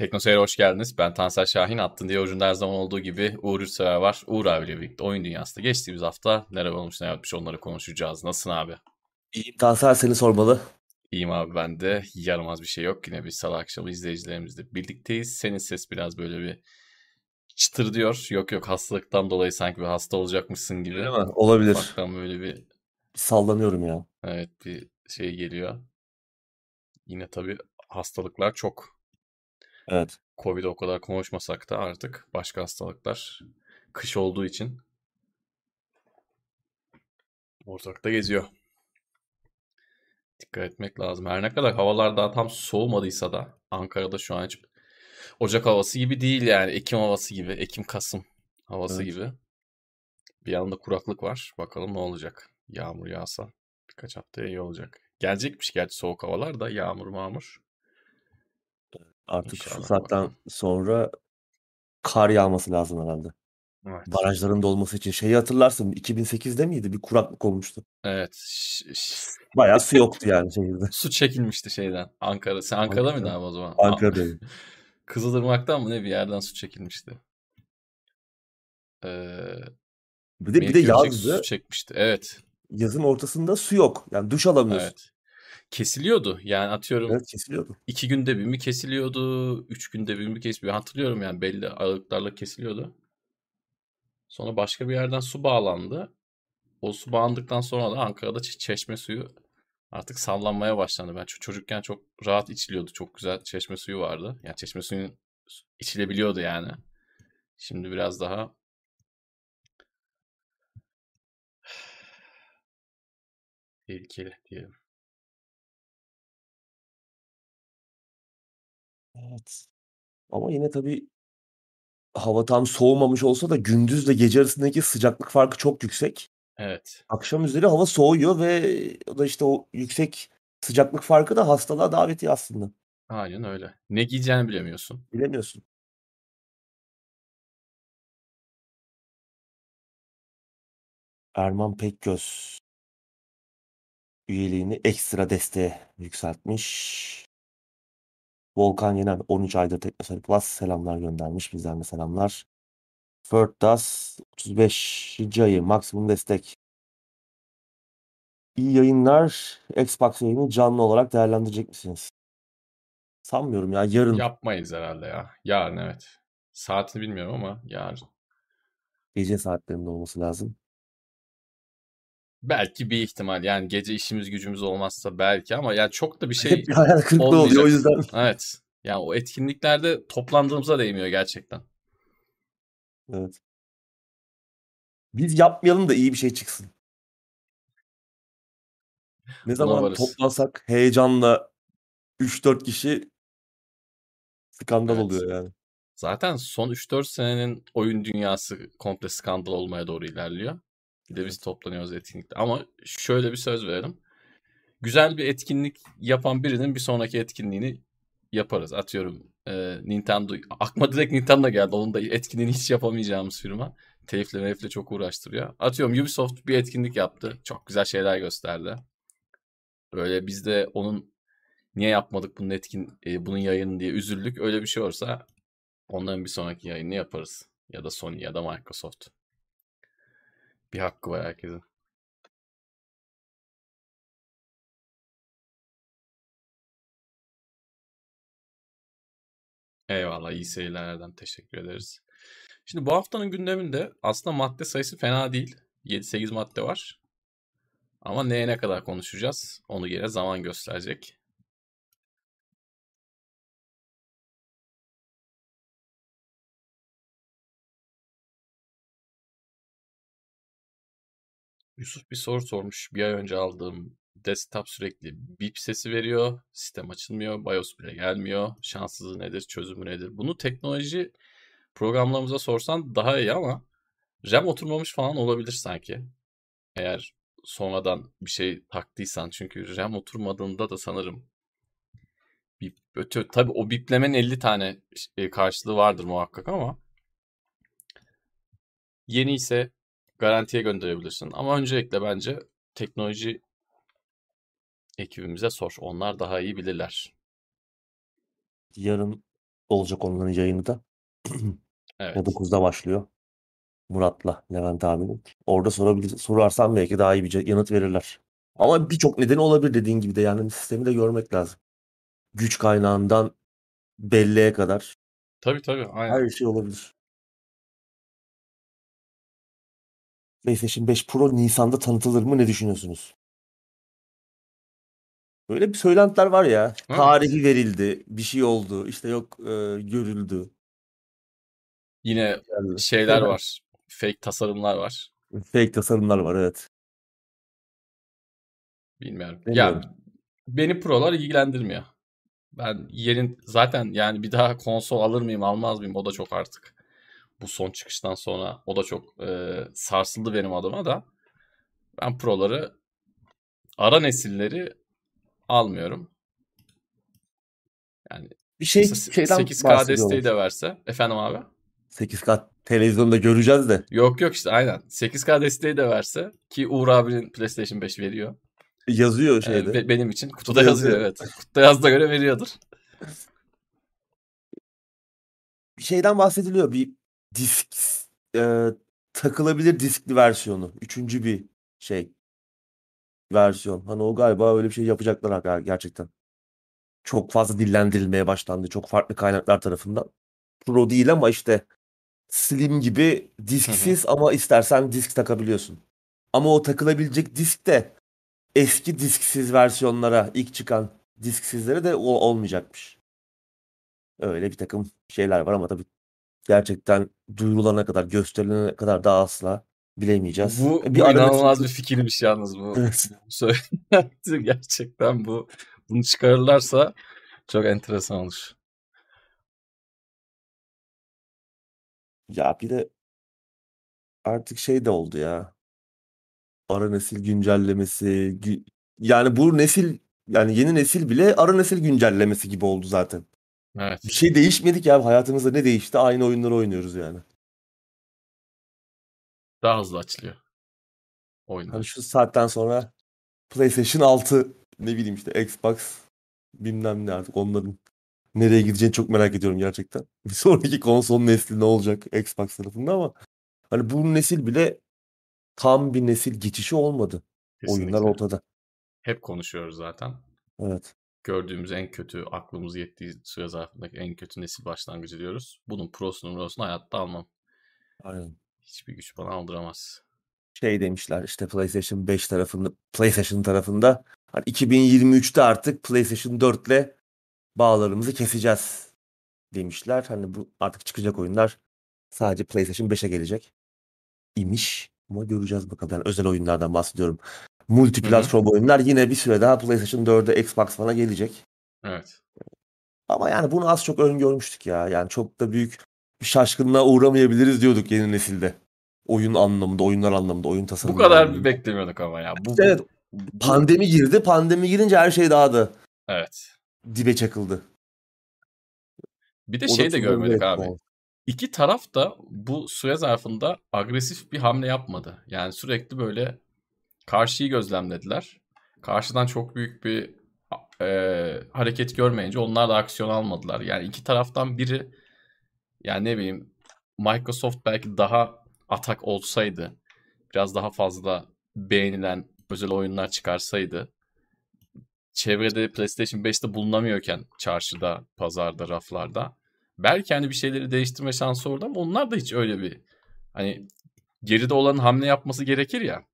Teknoseyir'e hoş geldiniz. Ben Tansel Şahin. Attın diye ucunda her zaman olduğu gibi Uğur Yurtsever var. Uğur abiyle birlikte oyun dünyasında geçtiğimiz hafta neler olmuş ne yapmış onları konuşacağız. Nasılsın abi? İyiyim Tansel seni sormalı. İyiyim abi ben de. Yaramaz bir şey yok. Yine bir salı akşamı izleyicilerimizle birlikteyiz. Senin ses biraz böyle bir çıtır diyor. Yok yok hastalıktan dolayı sanki bir hasta olacakmışsın gibi. Değil mi? Olabilir. Baktan böyle bir Sallanıyorum ya. evet bir şey geliyor. Yine tabii hastalıklar çok. Evet. Covid o kadar konuşmasak da artık başka hastalıklar kış olduğu için ortalıkta geziyor. Dikkat etmek lazım. Her ne kadar havalar daha tam soğumadıysa da Ankara'da şu an hiç Ocak havası gibi değil yani. Ekim havası gibi. Ekim-Kasım havası Evet. gibi. Bir yanda kuraklık var. Bakalım ne olacak. Yağmur yağsa birkaç haftaya iyi olacak. Gelecekmiş gerçi soğuk havalar da yağmur mağmur. Artık şu İnşallah saatten bakalım. sonra kar yağması lazım herhalde. Evet. Barajların dolması için. Şeyi hatırlarsın 2008'de miydi? Bir kuraklık olmuştu. Evet. ş- ş- Bayağı su yoktu yani şehirde. Su çekilmişti şeyden. Ankara. Sen Ankara'da mıydın Ankara. abi o zaman? A- Ankara'dayım. Kızılırmak'tan mı ne bir yerden su çekilmişti. Ee, Bir de bir de Melikgözcek su yazdı. çekmişti. Evet. Yazın ortasında su yok. Yani duş alamıyorsun. Evet. Kesiliyordu. Yani atıyorum Evet kesiliyordu. iki günde bir mi kesiliyordu? Üç günde bir mi kesiliyordu? Hatırlıyorum yani belli aralıklarla kesiliyordu. Sonra başka bir yerden su bağlandı. O su bağlandıktan sonra da Ankara'da çe- çeşme suyu artık sallanmaya başlandı. Ben ço- çocukken çok rahat içiliyordu. Çok güzel çeşme suyu vardı. Yani çeşme suyun içilebiliyordu yani. Şimdi biraz daha tehlikeli diyelim. Evet. Ama yine tabii hava tam soğumamış olsa da gündüzle gece arasındaki sıcaklık farkı çok yüksek. Evet. Akşam üzeri hava soğuyor ve o da işte o yüksek sıcaklık farkı da hastalığa davetiye aslında. Aynen öyle. Ne giyeceğini bilemiyorsun. Bilemiyorsun. Erman Pekgöz üyeliğini ekstra desteğe yükseltmiş. Volkan Yener 13 aydır Teknoseyir Plus selamlar göndermiş. Bizden de selamlar. Firdas 35. ayı maksimum destek. İyi yayınlar. Xbox yayını canlı olarak değerlendirecek misiniz? Sanmıyorum ya. Yarın Yapmayız herhalde ya. Yarın evet. Saatini bilmiyorum ama yarın. gece saatlerinde olması lazım. Belki bir ihtimal yani gece işimiz gücümüz olmazsa belki ama yani çok da bir şey Hep bir hayal kırıklığı oluyor o olmayacak. yüzden. Evet. Yani o etkinliklerde toplandığımıza değmiyor gerçekten. Evet. Biz yapmayalım da iyi bir şey çıksın. Ne zaman varız. toplasak heyecanla 3-4 kişi skandal Evet. oluyor yani. Zaten son 3-4 senenin oyun dünyası komple skandal olmaya doğru ilerliyor. Bir de biz toplanıyoruz etkinlikte. Ama şöyle bir söz verelim. Güzel bir etkinlik yapan birinin bir sonraki etkinliğini yaparız. Atıyorum e, Nintendo. Aklıma direkt Nintendo geldi. Onun da etkinliğini hiç yapamayacağımız firma. Telifle melifle çok uğraştırıyor. Atıyorum Ubisoft bir etkinlik yaptı. Çok güzel şeyler gösterdi. Böyle biz de onun niye yapmadık bunun etkin e, bunun yayını diye üzüldük. Öyle bir şey olursa onların bir sonraki yayını yaparız. Ya da Sony ya da Microsoft. Bir hakkı var herkesin. Eyvallah iyi seyirlerden teşekkür ederiz. Şimdi bu haftanın gündeminde aslında madde sayısı fena değil. 7-8 madde var. Ama neye ne kadar konuşacağız onu yine zaman gösterecek. Yusuf bir soru sormuş. Bir ay önce aldığım desktop sürekli bip sesi veriyor. Sistem açılmıyor. BIOS bile gelmiyor. Şanssızlığı nedir? Çözümü nedir? Bunu teknoloji programlarımıza sorsan daha iyi ama RAM oturmamış falan olabilir sanki. Eğer sonradan bir şey taktıysan. Çünkü RAM oturmadığında da sanırım bip ötüyor. Tabii o biplemenin 50 tane e, karşılığı vardır muhakkak ama yeni ise garantiye gönderebilirsin. Ama öncelikle bence teknoloji ekibimize sor. Onlar daha iyi bilirler. Yarın olacak onların yayını da. Evet. 9'da başlıyor. Murat'la Levent abinin. Orada sorabilir, sorarsan belki daha iyi bir yanıt verirler. Ama birçok nedeni olabilir dediğin gibi de yani sistemi de görmek lazım. Güç kaynağından belleğe kadar Tabii tabii. Aynen. her şey olabilir. PlayStation 5 Pro Nisan'da tanıtılır mı? Ne düşünüyorsunuz? Böyle bir söylentiler var ya. Evet. Tarihi verildi. Bir şey oldu. işte yok e, görüldü. Yine Yani şeyler var. Fake tasarımlar var. fake tasarımlar var evet. Bilmiyorum. Bilmiyorum. Ya beni prolar ilgilendirmiyor. Ben yerin zaten yani bir daha konsol alır mıyım almaz mıyım o da çok artık. Bu son çıkıştan sonra o da çok e, sarsıldı benim adıma da. Ben proları ara nesilleri almıyorum. Yani Bir şey şeyden 8K desteği de verse. Efendim abi? 8K televizyonda göreceğiz de. Yok yok işte aynen. 8K desteği de verse ki Uğur abinin PlayStation 5 veriyor. Yazıyor Ee, şeyde. be- benim için kutuda Kutuda yazıyor yazıyor. evet. Kutuda yazda göre veriyordur. bir şeyden bahsediliyor. Bir disk e, takılabilir diskli versiyonu. Üçüncü bir şey versiyon. Hani o galiba öyle bir şey yapacaklar ger- gerçekten. Çok fazla dillendirilmeye başlandı. Çok farklı kaynaklar tarafından. Pro değil ama işte Slim gibi disksiz ama istersen disk takabiliyorsun. Ama o takılabilecek disk de eski disksiz versiyonlara ilk çıkan disksizlere de o olmayacakmış. Öyle bir takım şeyler var ama tabii gerçekten duyurulana kadar, gösterilene kadar daha asla bilemeyeceğiz. Bu, E, bu ara inanılmaz bir fikirmiş yalnız bu. Bu gerçekten bu. Bunu çıkarırlarsa çok enteresan olur. Ya bir de artık şey de oldu ya. Ara nesil güncellemesi. gü- Yani bu nesil yani yeni nesil bile ara nesil güncellemesi gibi oldu zaten. Evet. Bir şey değişmedi ki abi. Hayatımızda ne değişti? Aynı oyunları oynuyoruz yani. Daha hızlı açılıyor. Oyunlar. Hani şu saatten sonra PlayStation 6 ne bileyim işte Xbox bilmem ne artık onların nereye gideceğini çok merak ediyorum gerçekten. Bir sonraki konsol nesli ne olacak Xbox tarafında ama hani bu nesil bile tam bir nesil geçişi olmadı. Oyunlar Kesinlikle. ortada. Hep konuşuyoruz zaten. Evet. Gördüğümüz en kötü, aklımız yettiği süre zarfındaki en kötü nesil başlangıcı diyoruz. Bunun prosunu prosunu hayatta almam. Aynen. Hiçbir güç bana aldıramaz. Şey demişler işte PlayStation 5 tarafında PlayStation tarafında hani 2023'te artık PlayStation 4 ile bağlarımızı keseceğiz demişler. Hani bu artık çıkacak oyunlar sadece PlayStation 5'e gelecek imiş. Ama göreceğiz bakalım. Yani özel oyunlardan bahsediyorum. Multiplatform oyunlar yine bir süre daha PlayStation 4'e Xbox falan gelecek. Evet. Ama yani bunu az çok öngörmüştük ya. Yani çok da büyük bir şaşkınlığa uğramayabiliriz diyorduk yeni nesilde. Oyun anlamında, oyunlar anlamında, oyun Bu tasarımı kadar anlamında. beklemiyorduk ama ya. Bu, Evet. bu- Pandemi girdi. Pandemi girince her şey daha da Evet. dibe çakıldı. Bir de O şey de görmedik abi. İki taraf da bu süre zarfında agresif bir hamle yapmadı. Yani sürekli böyle karşıyı gözlemlediler. Karşıdan çok büyük bir e, hareket görmeyince onlar da aksiyon almadılar. Yani iki taraftan biri yani ne bileyim Microsoft belki daha atak olsaydı biraz daha fazla beğenilen özel oyunlar çıkarsaydı çevrede PlayStation 5'te bulunamıyorken çarşıda, pazarda, raflarda belki hani bir şeyleri değiştirme şansı orada ama onlar da hiç öyle bir hani geride olan hamle yapması gerekir ya.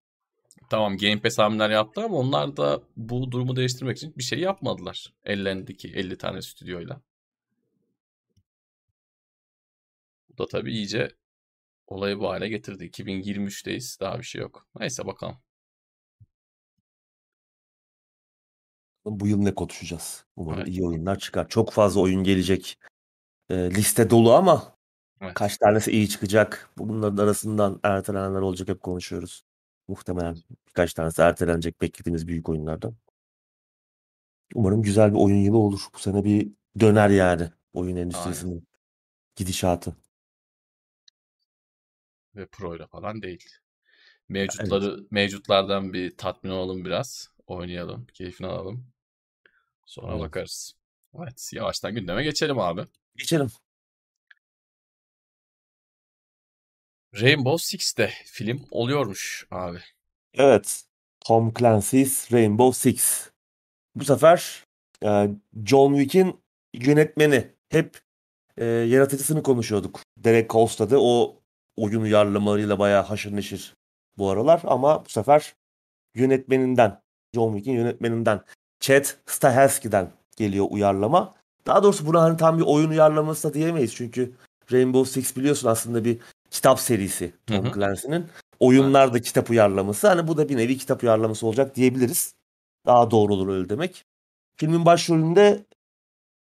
Tamam Game Pass hamleler yaptı ama onlar da bu durumu değiştirmek için bir şey yapmadılar. Ellerindeki 50 tane stüdyoyla. Bu da tabii iyice olayı bu hale getirdi. 2023'teyiz. Daha bir şey yok. Neyse bakalım. Bu yıl ne konuşacağız? Umarım Evet. iyi oyunlar çıkar. Çok fazla oyun gelecek. Ee, liste dolu ama Evet. kaç tanesi iyi çıkacak? Bunların arasından ertelenenler olacak hep konuşuyoruz. Muhtemelen birkaç tanesi ertelenecek beklediğimiz büyük oyunlardan. Umarım güzel bir oyun yılı olur. Bu sene bir döner yani oyun endüstrisinin gidişatı. Ve Pro ile falan değil. Mevcutları mevcutlardan bir tatmin olalım biraz. Oynayalım, keyfini alalım. Sonra Evet. bakarız. Evet yavaştan gündeme geçelim abi. Geçelim. Rainbow Six'te film oluyormuş abi. Evet. Tom Clancy's Rainbow Six. Bu sefer e, John Wick'in yönetmeni. Hep e, yaratıcısını konuşuyorduk. Derek Kolstad'ı o oyun uyarlamalarıyla bayağı haşır neşir bu aralar. Ama bu sefer yönetmeninden, John Wick'in yönetmeninden, Chad Stahelski'den geliyor uyarlama. Daha doğrusu buna hani tam bir oyun uyarlaması da diyemeyiz. Çünkü Rainbow Six biliyorsun aslında bir kitap serisi Tom Clancy'nin. Oyunlar da kitap uyarlaması. Hani bu da bir nevi kitap uyarlaması olacak diyebiliriz. Daha doğru olur öyle demek. Filmin başrolünde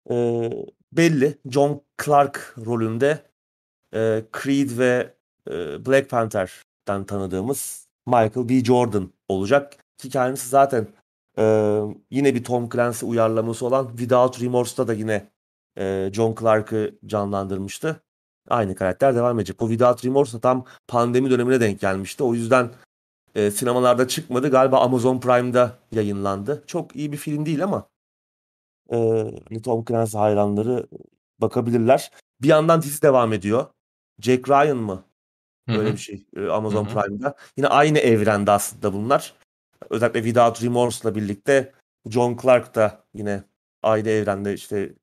e, belli. John Clark rolünde e, Creed ve e, Black Panther'dan tanıdığımız Michael B. Jordan olacak. Ki kendisi zaten e, yine bir Tom Clancy uyarlaması olan Without Remorse'da da yine e, John Clark'ı canlandırmıştı. Aynı karakter devam edecek. O Without Remorse tam pandemi dönemine denk gelmişti. O yüzden e, sinemalarda çıkmadı. Galiba Amazon Prime'da yayınlandı. Çok iyi bir film değil ama e, Tom Clancy hayranları bakabilirler. Bir yandan dizi devam ediyor. Jack Ryan mı? Böyle bir şey e, Amazon Hı-hı. Prime'da. Yine aynı evrende aslında bunlar. Özellikle Without Remorse'la birlikte John Clark da yine aynı evrende işte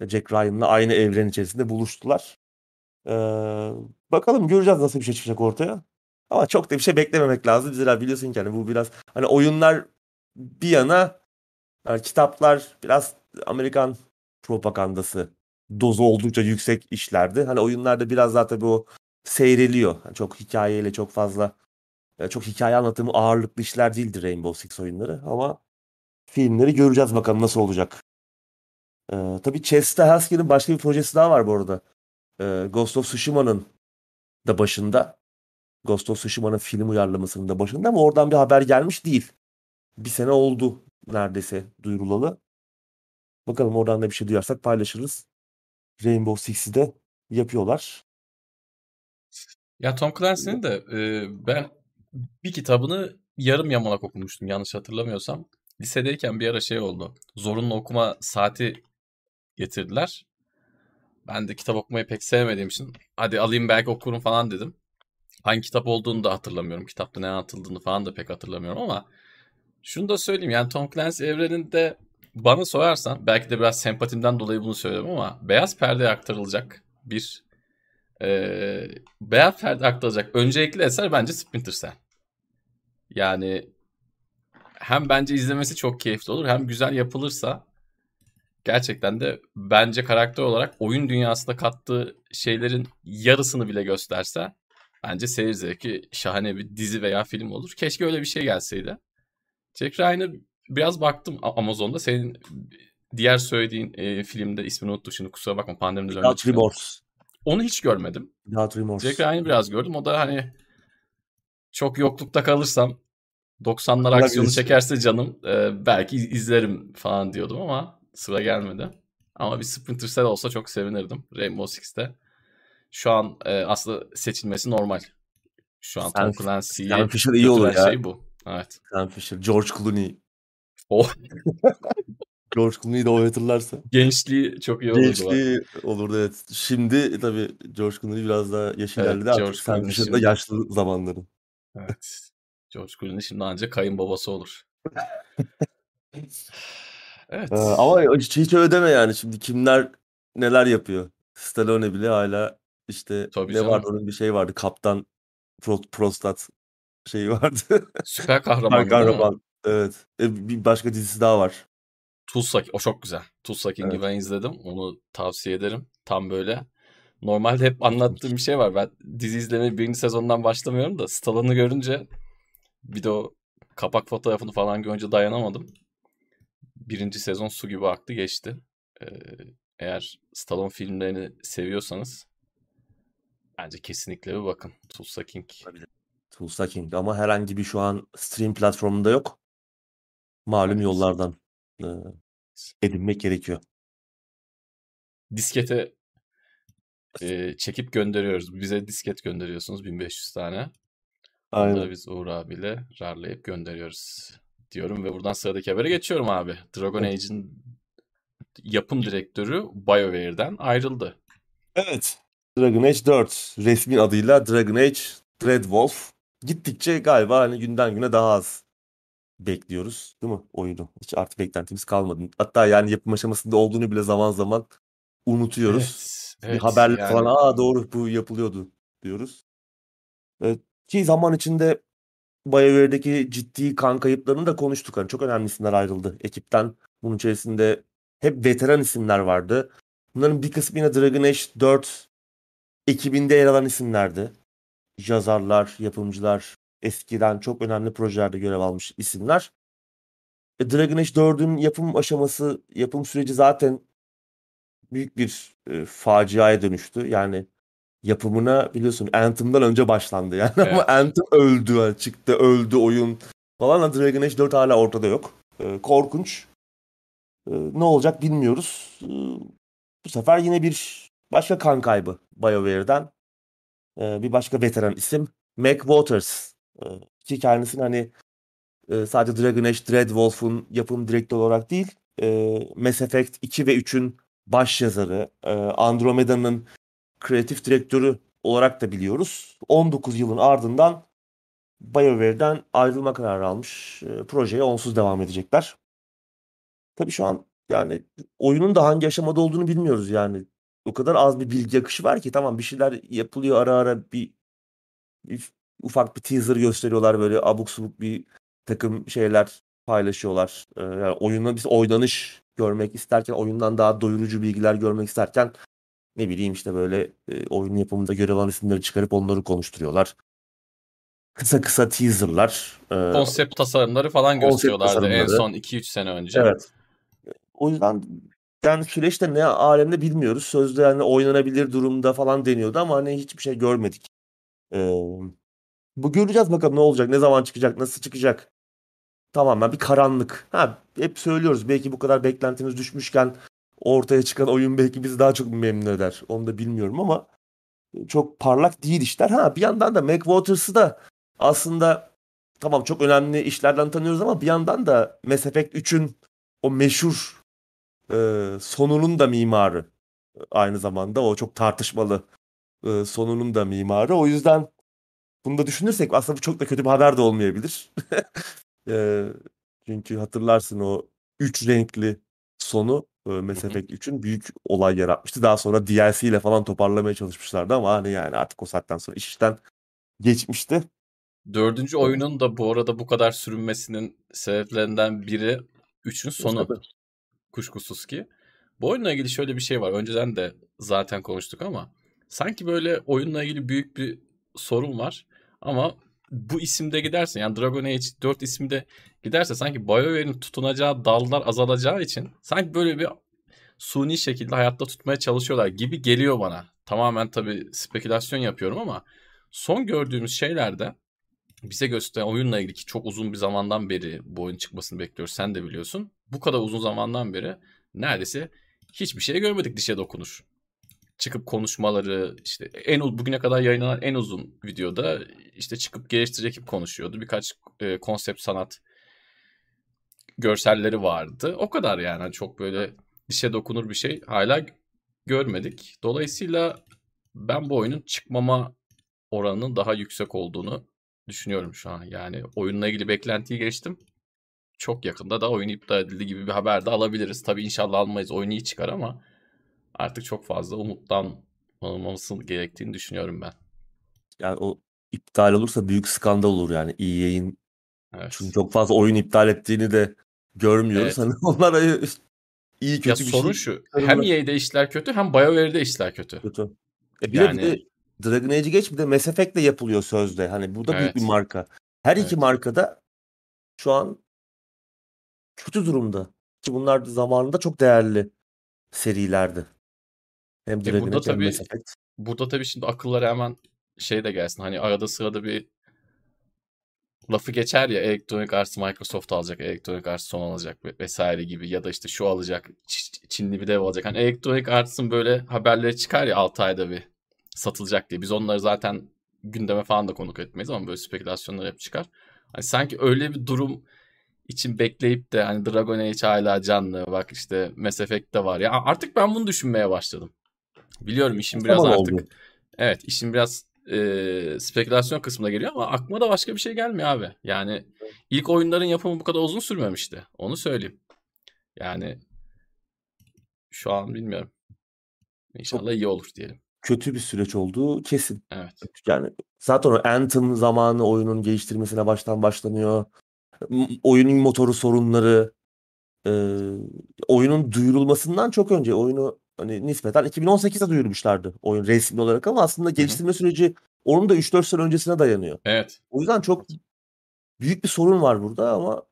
Jack Ryan'la aynı evren içerisinde buluştular. Bakalım göreceğiz nasıl bir şey çıkacak ortaya. Ama çok da bir şey beklememek lazım. Zira biliyorsun ki hani bu biraz hani oyunlar bir yana yani kitaplar biraz Amerikan propagandası dozu oldukça yüksek işlerdi. Hani oyunlarda biraz daha tabii o seyreliyor. Yani çok hikayeyle çok fazla çok hikaye anlatımı ağırlıklı işler değildir Rainbow Six oyunları ama filmleri göreceğiz bakalım nasıl olacak. Ee, tabii Chester Haskell'in başka bir projesi daha var bu arada e, Ghost of Tsushima'nın da başında. Ghost of Tsushima'nın film uyarlamasının da başında ama oradan bir haber gelmiş değil. Bir sene oldu neredeyse duyurulalı. Bakalım oradan da bir şey duyarsak paylaşırız. Rainbow Six'i de yapıyorlar. Ya Tom Clancy'nin de e, ben bir kitabını yarım yamalak okumuştum yanlış hatırlamıyorsam. Lisedeyken bir ara şey oldu. Zorunlu okuma saati getirdiler. Ben de kitap okumayı pek sevmediğim için hadi alayım belki okurum falan dedim. Hangi kitap olduğunu da hatırlamıyorum. Kitapta ne anlatıldığını falan da pek hatırlamıyorum ama şunu da söyleyeyim yani Tom Clancy evreninde bana sorarsan belki de biraz sempatimden dolayı bunu söylüyorum ama beyaz perdeye aktarılacak bir e, beyaz perde aktarılacak öncelikli eser bence Splinter Cell. Yani hem bence izlemesi çok keyifli olur hem güzel yapılırsa gerçekten de bence karakter olarak oyun dünyasında kattığı şeylerin yarısını bile gösterse bence seyir zevki şahane bir dizi veya film olur. Keşke öyle bir şey gelseydi. Jack Ryan'ı biraz baktım Amazon'da. Senin diğer söylediğin e, filmde ismini unuttum şimdi kusura bakma pandemi üzerinde Without Remorse. Onu hiç görmedim. Without Remorse. Jack Ryan'ı biraz gördüm. O da hani çok yoklukta kalırsam 90'lar aksiyonu çekerse canım e, belki izlerim falan diyordum ama sıra gelmedi. Ama bir Splinter Cell olsa çok sevinirdim Rainbow Six'te. Şu an e, aslında seçilmesi normal. Şu an Sam, Tom Clancy'yi Sam Fisher iyi olur ya. şey bu. Evet. Sam Fisher, George Clooney. Oh. George Clooney'i de oynatırlarsa. Gençliği çok iyi olurdu. Gençliği var. olurdu evet. Şimdi tabii George Clooney biraz daha yaş evet, ilerledi. Artık Sam Fisher'ın da yaşlı zamanları. Evet. George Clooney şimdi ancak kayınbabası olur. Evet. Ee, ama hiç, hiç öyle deme yani. Şimdi kimler neler yapıyor. Stallone bile hala işte Tabii ne canım. vardı onun bir şey vardı. Kaptan Pro, Prostat şeyi vardı. Süper kahraman. Süper kahraman. Evet. E, bir başka dizisi daha var. Tulsa, o çok güzel. Tulsa King'i evet. ben izledim. Onu tavsiye ederim. Tam böyle. Normalde hep anlattığım bir şey var. Ben dizi izlemeye birinci sezondan başlamıyorum da Stallone'u görünce bir de o kapak fotoğrafını falan görünce dayanamadım birinci sezon su gibi aktı geçti. Ee, eğer Stallone filmlerini seviyorsanız bence kesinlikle bir bakın. Tulsa King. Tulsa King ama herhangi bir şu an stream platformunda yok. Malum evet. yollardan e, edinmek gerekiyor. Diskete e, çekip gönderiyoruz. Bize disket gönderiyorsunuz 1500 tane. Aynen. Onları biz Uğur abiyle rarlayıp gönderiyoruz diyorum ve buradan sıradaki habere geçiyorum abi. Dragon. Age'in yapım direktörü BioWare'den ayrıldı. Evet. Dragon Age 4 resmi adıyla Dragon Age Dreadwolf. Gittikçe galiba hani günden güne daha az bekliyoruz değil mi oyunu? Hiç artık beklentimiz kalmadı. Hatta yani yapım aşamasında olduğunu bile zaman zaman unutuyoruz. Evet, Bir evet haberlik yani falan aa doğru bu yapılıyordu diyoruz. Evet, ki zaman içinde BioWare'deki ciddi kan kayıplarını da konuştuk. Hani çok önemli isimler ayrıldı ekipten. Bunun içerisinde hep veteran isimler vardı. Bunların bir kısmı yine Dragon Age 4 ekibinde yer alan isimlerdi. Yazarlar, yapımcılar, eskiden çok önemli projelerde görev almış isimler. E, Dragon Age 4'ün yapım aşaması, yapım süreci zaten büyük bir e, faciaya dönüştü. Yani yapımına biliyorsun Anthem'dan önce başlandı yani ama evet. Anthem öldü çıktı öldü oyun falan ama Dragon Age 4 hala ortada yok. E, korkunç. E, ne olacak bilmiyoruz. E, bu sefer yine bir başka kan kaybı BioWare'den. E, bir başka veteran isim Mac Waters. E, ki kendisini hani e, sadece Dragon Age Dreadwolf'un yapım direktörü olarak değil e, Mass Effect 2 ve 3'ün baş yazarı, e, Andromeda'nın kreatif direktörü olarak da biliyoruz. 19 yılın ardından BioWare'den ayrılma kararı almış. E, projeye onsuz devam edecekler. Tabii şu an yani oyunun da hangi aşamada olduğunu bilmiyoruz yani. O kadar az bir bilgi akışı var ki tamam bir şeyler yapılıyor ara ara bir, bir ufak bir teaser gösteriyorlar böyle abuk subuk bir takım şeyler paylaşıyorlar. Ee, yani oyunda biz oynanış görmek isterken oyundan daha doyurucu bilgiler görmek isterken ne bileyim işte böyle e, oyun yapımında görev alan isimleri çıkarıp onları konuşturuyorlar. Kısa kısa teaserlar. E, Konsept tasarımları falan gösteriyorlardı en son 2-3 sene önce. Evet. O yüzden yani süreçte ne alemde bilmiyoruz. Sözde yani oynanabilir durumda falan deniyordu ama hani hiçbir şey görmedik. Ee, bu göreceğiz bakalım ne olacak, ne zaman çıkacak, nasıl çıkacak. Tamamen bir karanlık. Ha, hep söylüyoruz belki bu kadar beklentimiz düşmüşken ortaya çıkan oyun belki bizi daha çok memnun eder. Onu da bilmiyorum ama çok parlak değil işler. Ha bir yandan da Mac Waters'ı da aslında tamam çok önemli işlerden tanıyoruz ama bir yandan da Mass Effect 3'ün o meşhur e, sonunun da mimarı aynı zamanda o çok tartışmalı e, sonunun da mimarı. O yüzden bunu da düşünürsek aslında bu çok da kötü bir haber de olmayabilir. e, çünkü hatırlarsın o üç renkli sonu e, Mass Hı hı. Effect 3'ün büyük olay yaratmıştı. Daha sonra DLC ile falan toparlamaya çalışmışlardı ama hani yani artık o saatten sonra iş işten geçmişti. Dördüncü oyunun da bu arada bu kadar sürünmesinin sebeplerinden biri 3'ün sonu. Kuşkusuz ki. Bu oyunla ilgili şöyle bir şey var. Önceden de zaten konuştuk ama sanki böyle oyunla ilgili büyük bir sorun var. Ama bu isimde giderse yani Dragon Age 4 isimde giderse sanki BioWare'in tutunacağı dallar azalacağı için sanki böyle bir suni şekilde hayatta tutmaya çalışıyorlar gibi geliyor bana. Tamamen tabii spekülasyon yapıyorum ama son gördüğümüz şeylerde bize gösteren oyunla ilgili ki çok uzun bir zamandan beri bu oyun çıkmasını bekliyoruz. Sen de biliyorsun. Bu kadar uzun zamandan beri neredeyse hiçbir şey görmedik dişe dokunur. Çıkıp konuşmaları işte en bugüne kadar yayınlanan en uzun videoda işte çıkıp geliştirici ekip konuşuyordu. Birkaç e, konsept sanat görselleri vardı. O kadar yani Hani çok böyle dişe dokunur bir şey hala görmedik. Dolayısıyla ben bu oyunun çıkmama oranının daha yüksek olduğunu düşünüyorum şu an. Yani oyunla ilgili beklentiyi geçtim. Çok yakında da oyun iptal edildi gibi bir haber de alabiliriz. Tabii inşallah almayız. Oyun iyi çıkar ama artık çok fazla umuttan olmaması gerektiğini düşünüyorum ben. Yani o iptal olursa büyük skandal olur yani EA'in Evet. çünkü çok fazla oyun iptal ettiğini de görmüyoruz. Evet. Hani onlar iyi Ya kötü bir sorun şey şu. Hem EA'de işler kötü hem BioWare'de işler kötü. Kötü. E bir de bir Yani de Dragon Age'i geç bir de Mass Effect'le yapılıyor sözde. Hani bu da büyük bir evet. marka. Her iki Evet. marka da şu an kötü durumda. Ki bunlar da zamanında çok değerli serilerdi. Hem E burada hem tabii burada tabii şimdi akıllara hemen şey de gelsin. Hani arada sırada bir lafı geçer ya Electronic Arts Microsoft alacak, Electronic Arts son alacak ve- vesaire gibi ya da işte şu alacak, Çinli bir dev alacak. Hani Electronic Arts'ın böyle haberleri çıkar ya 6 ayda bir satılacak diye. Biz onları zaten gündeme falan da konuk etmeyiz ama böyle spekülasyonlar hep çıkar. Hani sanki öyle bir durum için bekleyip de hani Dragon Age hala canlı. Bak işte Mass Effect de var. Ya artık ben bunu düşünmeye başladım. Biliyorum işin biraz Zaman artık. oldu. Evet işin biraz e, spekülasyon kısmına geliyor ama aklıma da başka bir şey gelmiyor abi. Yani ilk oyunların yapımı bu kadar uzun sürmemişti. Onu söyleyeyim. Yani şu an bilmiyorum. İnşallah iyi olur diyelim. Kötü bir süreç olduğu kesin. Evet. Yani zaten o Anthem zamanı oyunun geliştirmesine baştan başlanıyor. Oyunun motoru sorunları, e, oyunun duyurulmasından çok önce oyunu hani nispeten 2018'de duyurmuşlardı oyun resmi olarak ama aslında geliştirme süreci onun da 3-4 sene öncesine dayanıyor. Evet. O yüzden çok büyük bir sorun var burada ama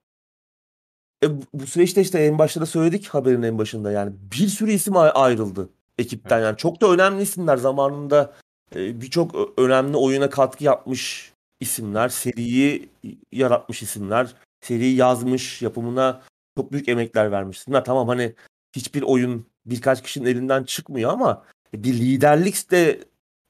e, bu- süreçte işte en başta da söyledik haberin en başında yani bir sürü isim ay- ayrıldı ekipten Evet. yani çok da önemli isimler zamanında e, birçok önemli oyuna katkı yapmış isimler, seriyi yaratmış isimler, seriyi yazmış, yapımına çok büyük emekler vermiş isimler. Tamam hani hiçbir oyun birkaç kişinin elinden çıkmıyor ama bir liderlik de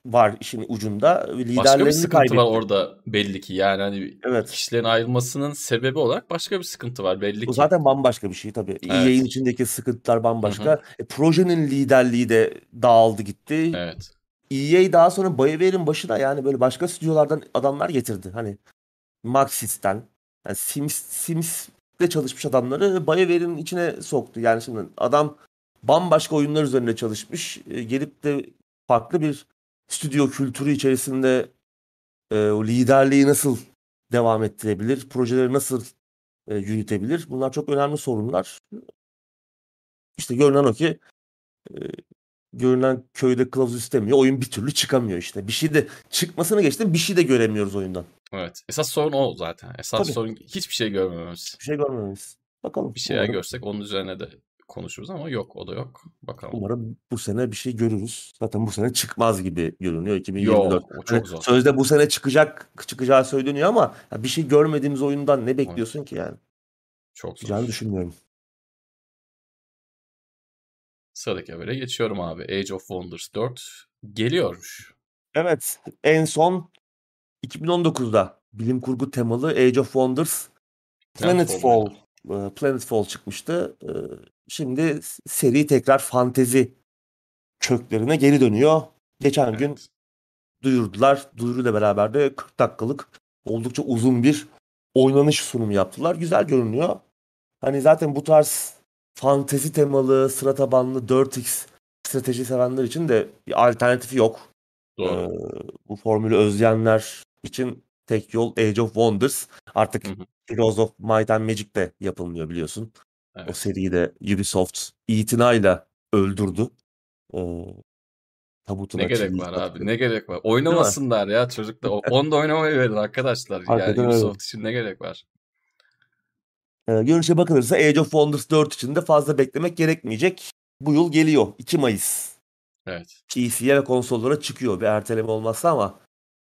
var işin ucunda. Başka bir Liderlerini sıkıntı kaybetti. var orada belli ki. Yani hani Evet. kişilerin ayrılmasının sebebi olarak başka bir sıkıntı var belli ki. zaten bambaşka bir şey tabii. Evet. EA'in içindeki sıkıntılar bambaşka. E, projenin liderliği de dağıldı gitti. Evet. EA daha sonra BioWare'in başına yani böyle başka stüdyolardan adamlar getirdi. Hani Maxis'ten, yani Sims, Sims'te çalışmış adamları BioWare'in içine soktu. Yani şimdi adam bambaşka oyunlar üzerinde çalışmış. E, gelip de farklı bir stüdyo kültürü içerisinde e, o liderliği nasıl devam ettirebilir, projeleri nasıl e, yürütebilir? Bunlar çok önemli sorunlar. İşte görünen o ki e, görünen köyde kılavuz istemiyor. Oyun bir türlü çıkamıyor işte. Bir şey de çıkmasını geçtim bir şey de göremiyoruz oyundan. Evet. Esas sorun o zaten. Esas Tabii. sorun hiçbir şey görmememiz. Bir şey görmemeyiz. Bakalım. Bir şeyler umarım, görsek onun üzerine de konuşuruz ama yok o da yok. Bakalım. umarım bu sene bir şey görürüz. Zaten bu sene çıkmaz gibi görünüyor 2024. Yok o Hani çok zor. sözde bu sene çıkacak çıkacağı söyleniyor ama bir şey görmediğimiz oyundan ne bekliyorsun ki yani? Çok zor. düşünmüyorum. Sıradaki habere geçiyorum abi. Age of Wonders 4 geliyormuş. Evet, en son 2019'da bilim kurgu temalı Age of Wonders Planetfall Planetfall çıkmıştı. Şimdi seri tekrar fantezi köklerine geri dönüyor. Geçen gün Evet. duyurdular. Duyuruyla beraber de 40 dakikalık oldukça uzun bir oynanış sunumu yaptılar. Güzel görünüyor. Hani zaten bu tarz fantezi temalı, sıra tabanlı 4X strateji sevenler için de bir alternatifi yok. Doğru. Ee, bu formülü özleyenler için tek yol Age of Wonders. Artık Hı hı. Heroes of Might and Magic de yapılmıyor biliyorsun. O Evet. seriyi de Ubisoft itinayla öldürdü. Ee, tabutuna Ne gerek var abi? Ne gerek var? Oynamasınlar ya çocuklar. O- Onu da oynamayı verin arkadaşlar. Yani Hakikaten öyle. Ubisoft için ne gerek var? Ee, görünüşe bakılırsa Age of Wonders 4 için de fazla beklemek gerekmeyecek. Bu yıl geliyor. 2 Mayıs. Evet. PC'ye ve konsollara çıkıyor. Bir erteleme olmazsa ama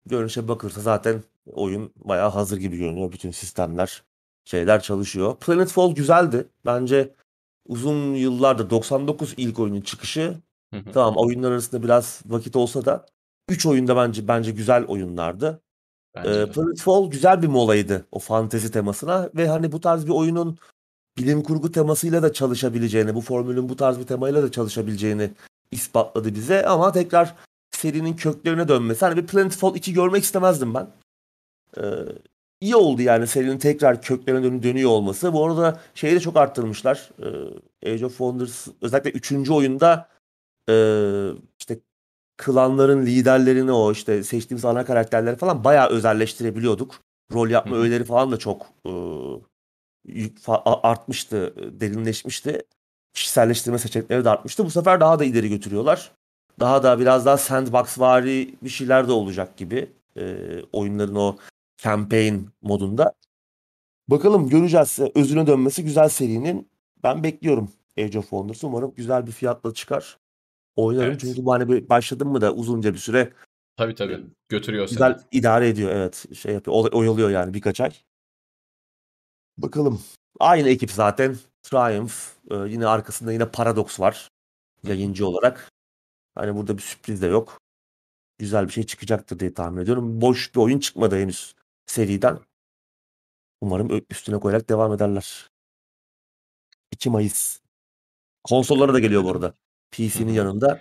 görünüşe bakılırsa zaten oyun bayağı hazır gibi görünüyor. Bütün sistemler, şeyler çalışıyor. Planetfall güzeldi. Bence uzun yıllardır 99 ilk oyunun çıkışı. Hı hı. Tamam oyunlar arasında biraz vakit olsa da 3 oyunda bence bence güzel oyunlardı. Bence Ee. Planetfall güzel bir molaydı o fantezi temasına ve hani bu tarz bir oyunun bilim kurgu temasıyla da çalışabileceğini, bu formülün bu tarz bir temayla da çalışabileceğini ispatladı bize ama tekrar serinin köklerine dönmesi. Hani bir Planetfall 2 görmek istemezdim ben. Ee, iyi oldu yani serinin tekrar köklerine dön- dönüyor olması. Bu arada şeyi de çok arttırmışlar. Ee, Age of Wonders özellikle 3. oyunda ee, işte klanların liderlerini o işte seçtiğimiz ana karakterleri falan bayağı özelleştirebiliyorduk. Rol yapma Hı hı. öğeleri falan da çok a- artmıştı, derinleşmişti. Kişiselleştirme seçenekleri de artmıştı. Bu sefer daha da ileri götürüyorlar. Daha da biraz daha sandbox-vari bir şeyler de olacak gibi ee, oyunların o campaign modunda. Bakalım göreceğiz. Özüne dönmesi güzel serinin. Ben bekliyorum Age of Wonders. Umarım güzel bir fiyatla çıkar. Oynarım Evet. çünkü bu hani böyle başladım mı da uzunca bir süre Tabii tabii. Götürüyor seni. güzel idare ediyor. Evet şey yapıyor. oy- Oyalıyor yani birkaç ay. Bakalım. Aynı ekip zaten. Triumph. Ee, yine arkasında yine Paradox var. Yayıncı olarak. Hani burada bir sürpriz de yok. Güzel bir şey çıkacaktır diye tahmin ediyorum. Boş bir oyun çıkmadı henüz seriden. Umarım üstüne koyarak devam ederler. 2 Mayıs. Konsollara da geliyor bu arada. PC'nin yanında.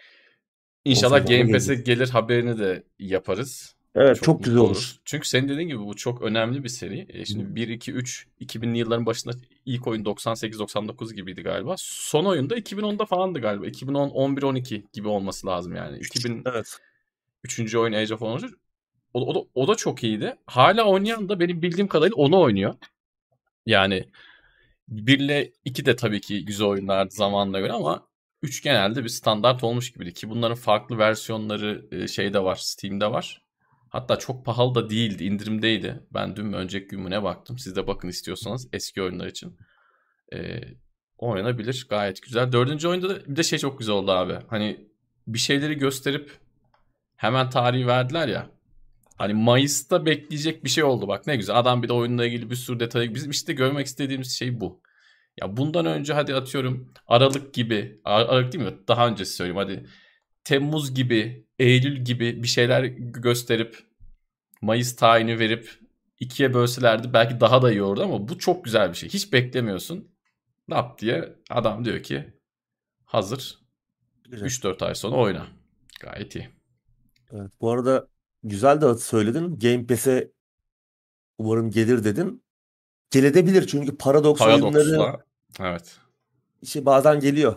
İnşallah Game Pass'e gelir haberini de yaparız. Evet çok, çok güzel olur. olur. Çünkü senin dediğin gibi bu çok önemli bir seri. E şimdi 1, 2, 3, 2000'li yılların başında ilk oyun 98-99 gibiydi galiba. Son oyunda 2010'da falandı galiba. 2010, 11, 12 gibi olması lazım yani. 2000 evet. Üçüncü oyun Age of Honor. O, o, da, o da çok iyiydi. Hala oynayan da benim bildiğim kadarıyla onu oynuyor. Yani 1 ile 2 de tabii ki güzel oyunlar zamanla göre ama 3 genelde bir standart olmuş gibiydi ki bunların farklı versiyonları e, şeyde var, Steam'de var. Hatta çok pahalı da değildi, indirimdeydi. Ben dün mü önceki gün mü ne baktım. Siz de bakın istiyorsanız eski oyunlar için. Ee, oynanabilir. Gayet güzel. Dördüncü oyunda da bir de şey çok güzel oldu abi. Hani bir şeyleri gösterip hemen tarihi verdiler ya. Hani Mayıs'ta bekleyecek bir şey oldu bak ne güzel. Adam bir de oyunla ilgili bir sürü detayı. Bizim işte görmek istediğimiz şey bu. Ya bundan önce hadi atıyorum Aralık gibi. Aralık değil mi? Daha öncesi söyleyeyim hadi. Temmuz gibi, Eylül gibi bir şeyler gösterip Mayıs tayini verip ikiye bölselerdi belki daha da iyi olurdu ama bu çok güzel bir şey. Hiç beklemiyorsun. Ne yap diye adam diyor ki hazır. 3-4 ay sonra oyna. Gayet iyi. Evet, bu arada güzel de söyledin. Game Pass'e umarım gelir dedin. Gelebilir çünkü Paradox oyunları evet. işte bazen geliyor.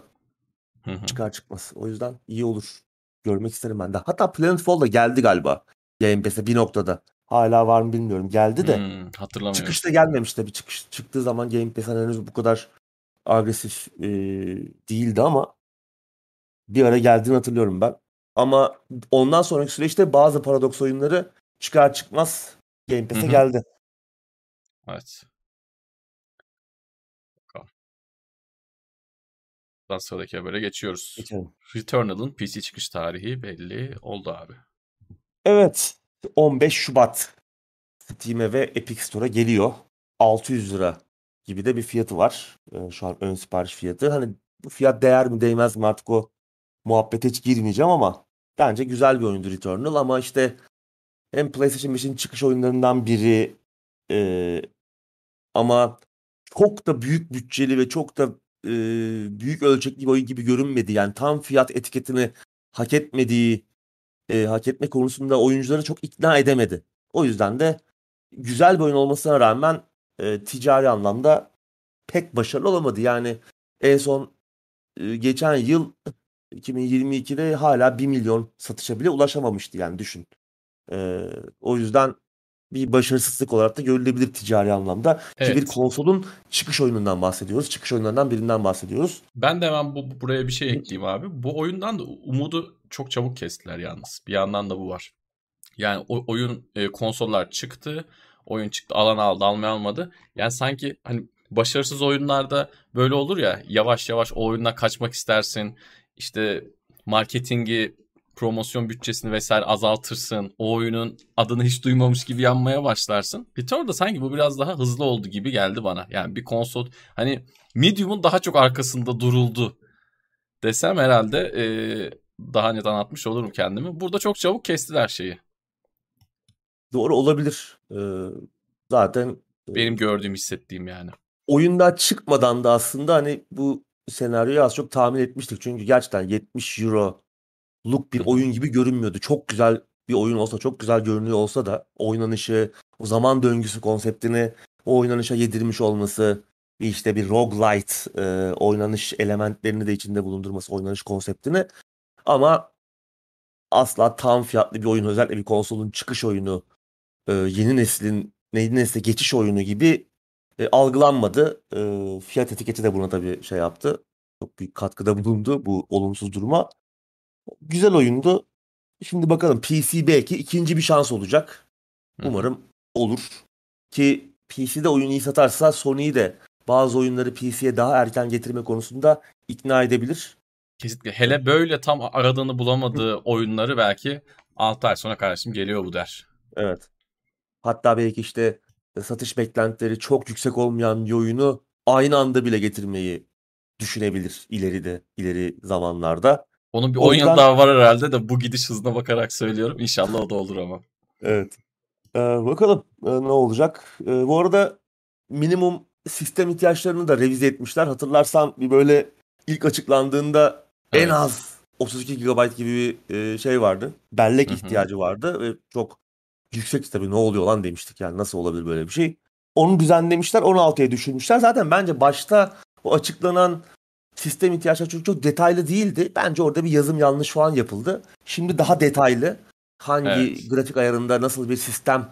Çıkar çıkmaz. O yüzden iyi olur. Görmek isterim ben de. Hatta Planetfall da geldi galiba. Game Pass'e bir noktada. Hala var mı bilmiyorum. Geldi de. Hmm, hatırlamıyorum. Çıkışta gelmemiş tabii. Çıkış, çıktığı zaman Game Pass'e henüz bu kadar agresif e, değildi ama bir ara geldiğini hatırlıyorum ben. Ama ondan sonraki süreçte bazı paradoks oyunları çıkar çıkmaz Game Pass'e geldi. Evet. Daha sıradaki habere geçiyoruz. Geçelim. Returnal'ın PC çıkış tarihi belli oldu abi. Evet. 15 Şubat Steam'e ve Epic Store'a geliyor. 600 lira gibi de bir fiyatı var. Ee, şu an ön sipariş fiyatı. Hani bu fiyat değer mi değmez mi artık o muhabbete hiç girmeyeceğim ama bence güzel bir oyundu Returnal ama işte hem PlayStation 5'in çıkış oyunlarından biri e, ama çok da büyük bütçeli ve çok da e, büyük ölçekli bir oyun gibi görünmedi. Yani tam fiyat etiketini hak etmediği, e, hak etme konusunda oyuncuları çok ikna edemedi. O yüzden de güzel bir oyun olmasına rağmen e, ticari anlamda pek başarılı olamadı. Yani en son e, geçen yıl 2022'de hala 1 milyon satışa bile ulaşamamıştı yani düşün. E, o yüzden bir başarısızlık olarak da görülebilir ticari anlamda. Evet. Ki bir konsolun çıkış oyunundan bahsediyoruz. Çıkış oyunlarından birinden bahsediyoruz. Ben de hemen bu, buraya bir şey ekleyeyim abi. Bu oyundan da umudu çok çabuk kestiler yalnız. Bir yandan da bu var. Yani o, oyun e, konsollar çıktı. Oyun çıktı alan aldı almaya almadı. Yani sanki hani başarısız oyunlarda böyle olur ya yavaş yavaş o oyundan kaçmak istersin. İşte marketingi promosyon bütçesini vesaire azaltırsın. O oyunun adını hiç duymamış gibi yanmaya başlarsın. Return'da sanki bu biraz daha hızlı oldu gibi geldi bana. Yani bir konsol hani Medium'un daha çok arkasında duruldu desem herhalde e, daha net anlatmış olurum kendimi. Burada çok çabuk kestiler şeyi. Doğru olabilir. Ee, zaten benim gördüğüm hissettiğim yani. Oyunda çıkmadan da aslında hani bu senaryoyu az çok tahmin etmiştik. Çünkü gerçekten 70 euro look bir oyun gibi görünmüyordu. Çok güzel bir oyun olsa, çok güzel görünüyor olsa da oynanışı, o zaman döngüsü konseptini o oynanışa yedirmiş olması, işte bir roguelite e, oynanış elementlerini de içinde bulundurması oynanış konseptini ama asla tam fiyatlı bir oyun özellikle bir konsolun çıkış oyunu e, yeni neslin yeni nesle geçiş oyunu gibi e, algılanmadı. E, fiyat etiketi de buna tabii şey yaptı. Çok büyük katkıda bulundu bu olumsuz duruma. Güzel oyundu. Şimdi bakalım PC belki ikinci bir şans olacak. Umarım olur. Ki PC'de oyun iyi satarsa Sony'yi de bazı oyunları PC'ye daha erken getirme konusunda ikna edebilir. Kesinlikle. Hele böyle tam aradığını bulamadığı oyunları belki 6 ay sonra kardeşim geliyor bu der. Evet. Hatta belki işte satış beklentileri çok yüksek olmayan bir oyunu aynı anda bile getirmeyi düşünebilir ileride, ileri zamanlarda. Onun bir 10 yıl daha var herhalde de bu gidiş hızına bakarak söylüyorum. İnşallah o da olur ama. Evet. Ee, bakalım e, ne olacak. E, bu arada minimum sistem ihtiyaçlarını da revize etmişler. Hatırlarsan bir böyle ilk açıklandığında Evet. en az 32 GB gibi bir e, şey vardı. Bellek Hı hı. ihtiyacı vardı ve çok yüksek tabii ne oluyor lan demiştik yani nasıl olabilir böyle bir şey. Onu düzenlemişler 16'ya düşürmüşler. Zaten bence başta o açıklanan sistem ihtiyaçları çok çok detaylı değildi. Bence orada bir yazım yanlış falan yapıldı. Şimdi daha detaylı hangi Evet. grafik ayarında nasıl bir sistem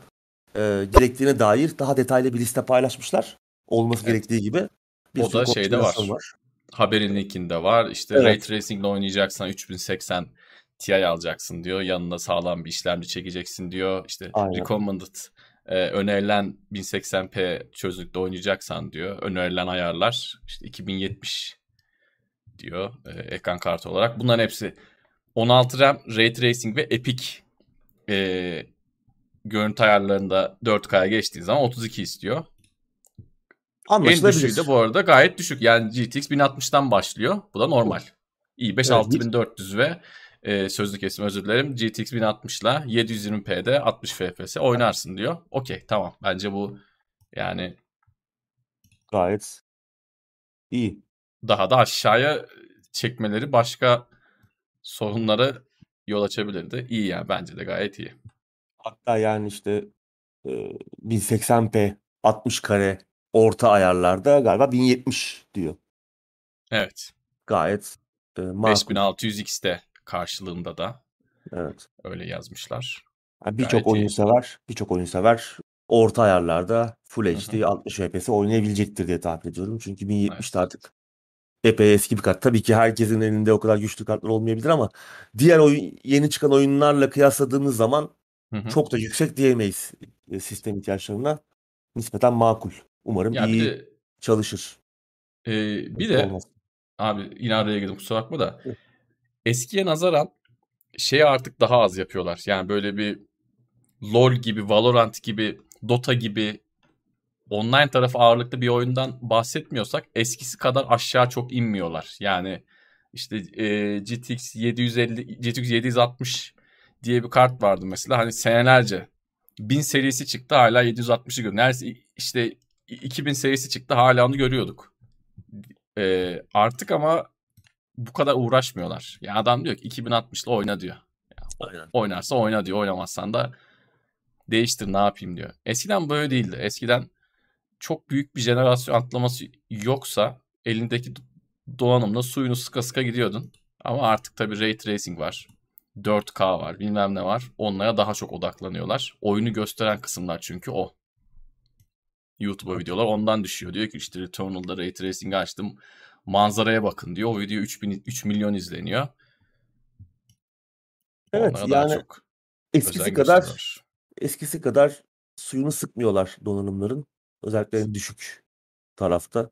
e, gerektiğine dair daha detaylı bir liste paylaşmışlar. Olması Evet. gerektiği gibi. Bir O da şeyde konfigürasyon var. Haberin linkinde var. İşte Evet. Ray Tracing'le oynayacaksan 3080 Ti alacaksın diyor. Yanına sağlam bir işlemci çekeceksin diyor. İşte Aynen. recommended e, önerilen 1080p çözünürlükte oynayacaksan diyor. Önerilen ayarlar işte 2070 diyor e, ekran kartı olarak. Bunların hepsi 16 RAM, Ray Tracing ve Epic e, görüntü ayarlarında 4K'ya geçtiği zaman 32 istiyor. En düşüğü de bu arada gayet düşük. Yani GTX 1060'tan başlıyor. Bu da normal. i5 Evet, 6400 ve e, sözlü kesim özür dilerim. GTX 1060 ile 720p'de 60 FPS oynarsın diyor. Okey tamam. Bence bu yani Gayet iyi. daha da aşağıya çekmeleri başka sorunlara yol açabilirdi. İyi yani bence de gayet iyi. Hatta yani işte e, 1080p 60 kare orta ayarlarda galiba 1070 diyor. Evet. Gayet e, makul. 5600X'te karşılığında da Evet. öyle yazmışlar. Yani birçok oyun sever, birçok oyun sever orta ayarlarda Full HD 60 FPS oynayabilecektir diye tahmin ediyorum. Çünkü 1070 Evet. artık epey eski bir kart. Tabii ki herkesin elinde o kadar güçlü kartlar olmayabilir ama diğer oyun, yeni çıkan oyunlarla kıyasladığımız zaman Hı hı. çok da yüksek diyemeyiz e, sistem ihtiyaçlarına. Nispeten makul. Umarım Ya iyi de çalışır. e, bir de Olmaz. Abi yine araya girdim kusura bakma da. Eskiye nazaran şeyi artık daha az yapıyorlar. Yani böyle bir LoL gibi, Valorant gibi, Dota gibi online tarafı ağırlıklı bir oyundan bahsetmiyorsak eskisi kadar aşağı çok inmiyorlar. Yani işte e, GTX 750, GTX 760 diye bir kart vardı mesela. Hani senelerce 1000 serisi çıktı hala 760'ı görüyoruz. Neredeyse işte 2000 serisi çıktı hala onu görüyorduk. E, artık ama bu kadar uğraşmıyorlar. Ya adam diyor ki 2060'la oyna diyor. Aynen. Oynarsa oyna diyor. Oynamazsan da değiştir ne yapayım diyor. Eskiden böyle değildi. Eskiden çok büyük bir jenerasyon atlaması yoksa elindeki donanımla suyunu sıka sıka gidiyordun. Ama artık tabii Ray Tracing var. 4K var bilmem ne var. Onlara daha çok odaklanıyorlar. Oyunu gösteren kısımlar çünkü o. YouTube'a videolar ondan düşüyor. Diyor ki işte Returnal'da Ray Tracing'i açtım. Manzaraya bakın diyor. O video 3000, 3 milyon izleniyor. Evet Onlara yani çok eskisi kadar eskisi kadar suyunu sıkmıyorlar donanımların. Özellikle düşük tarafta.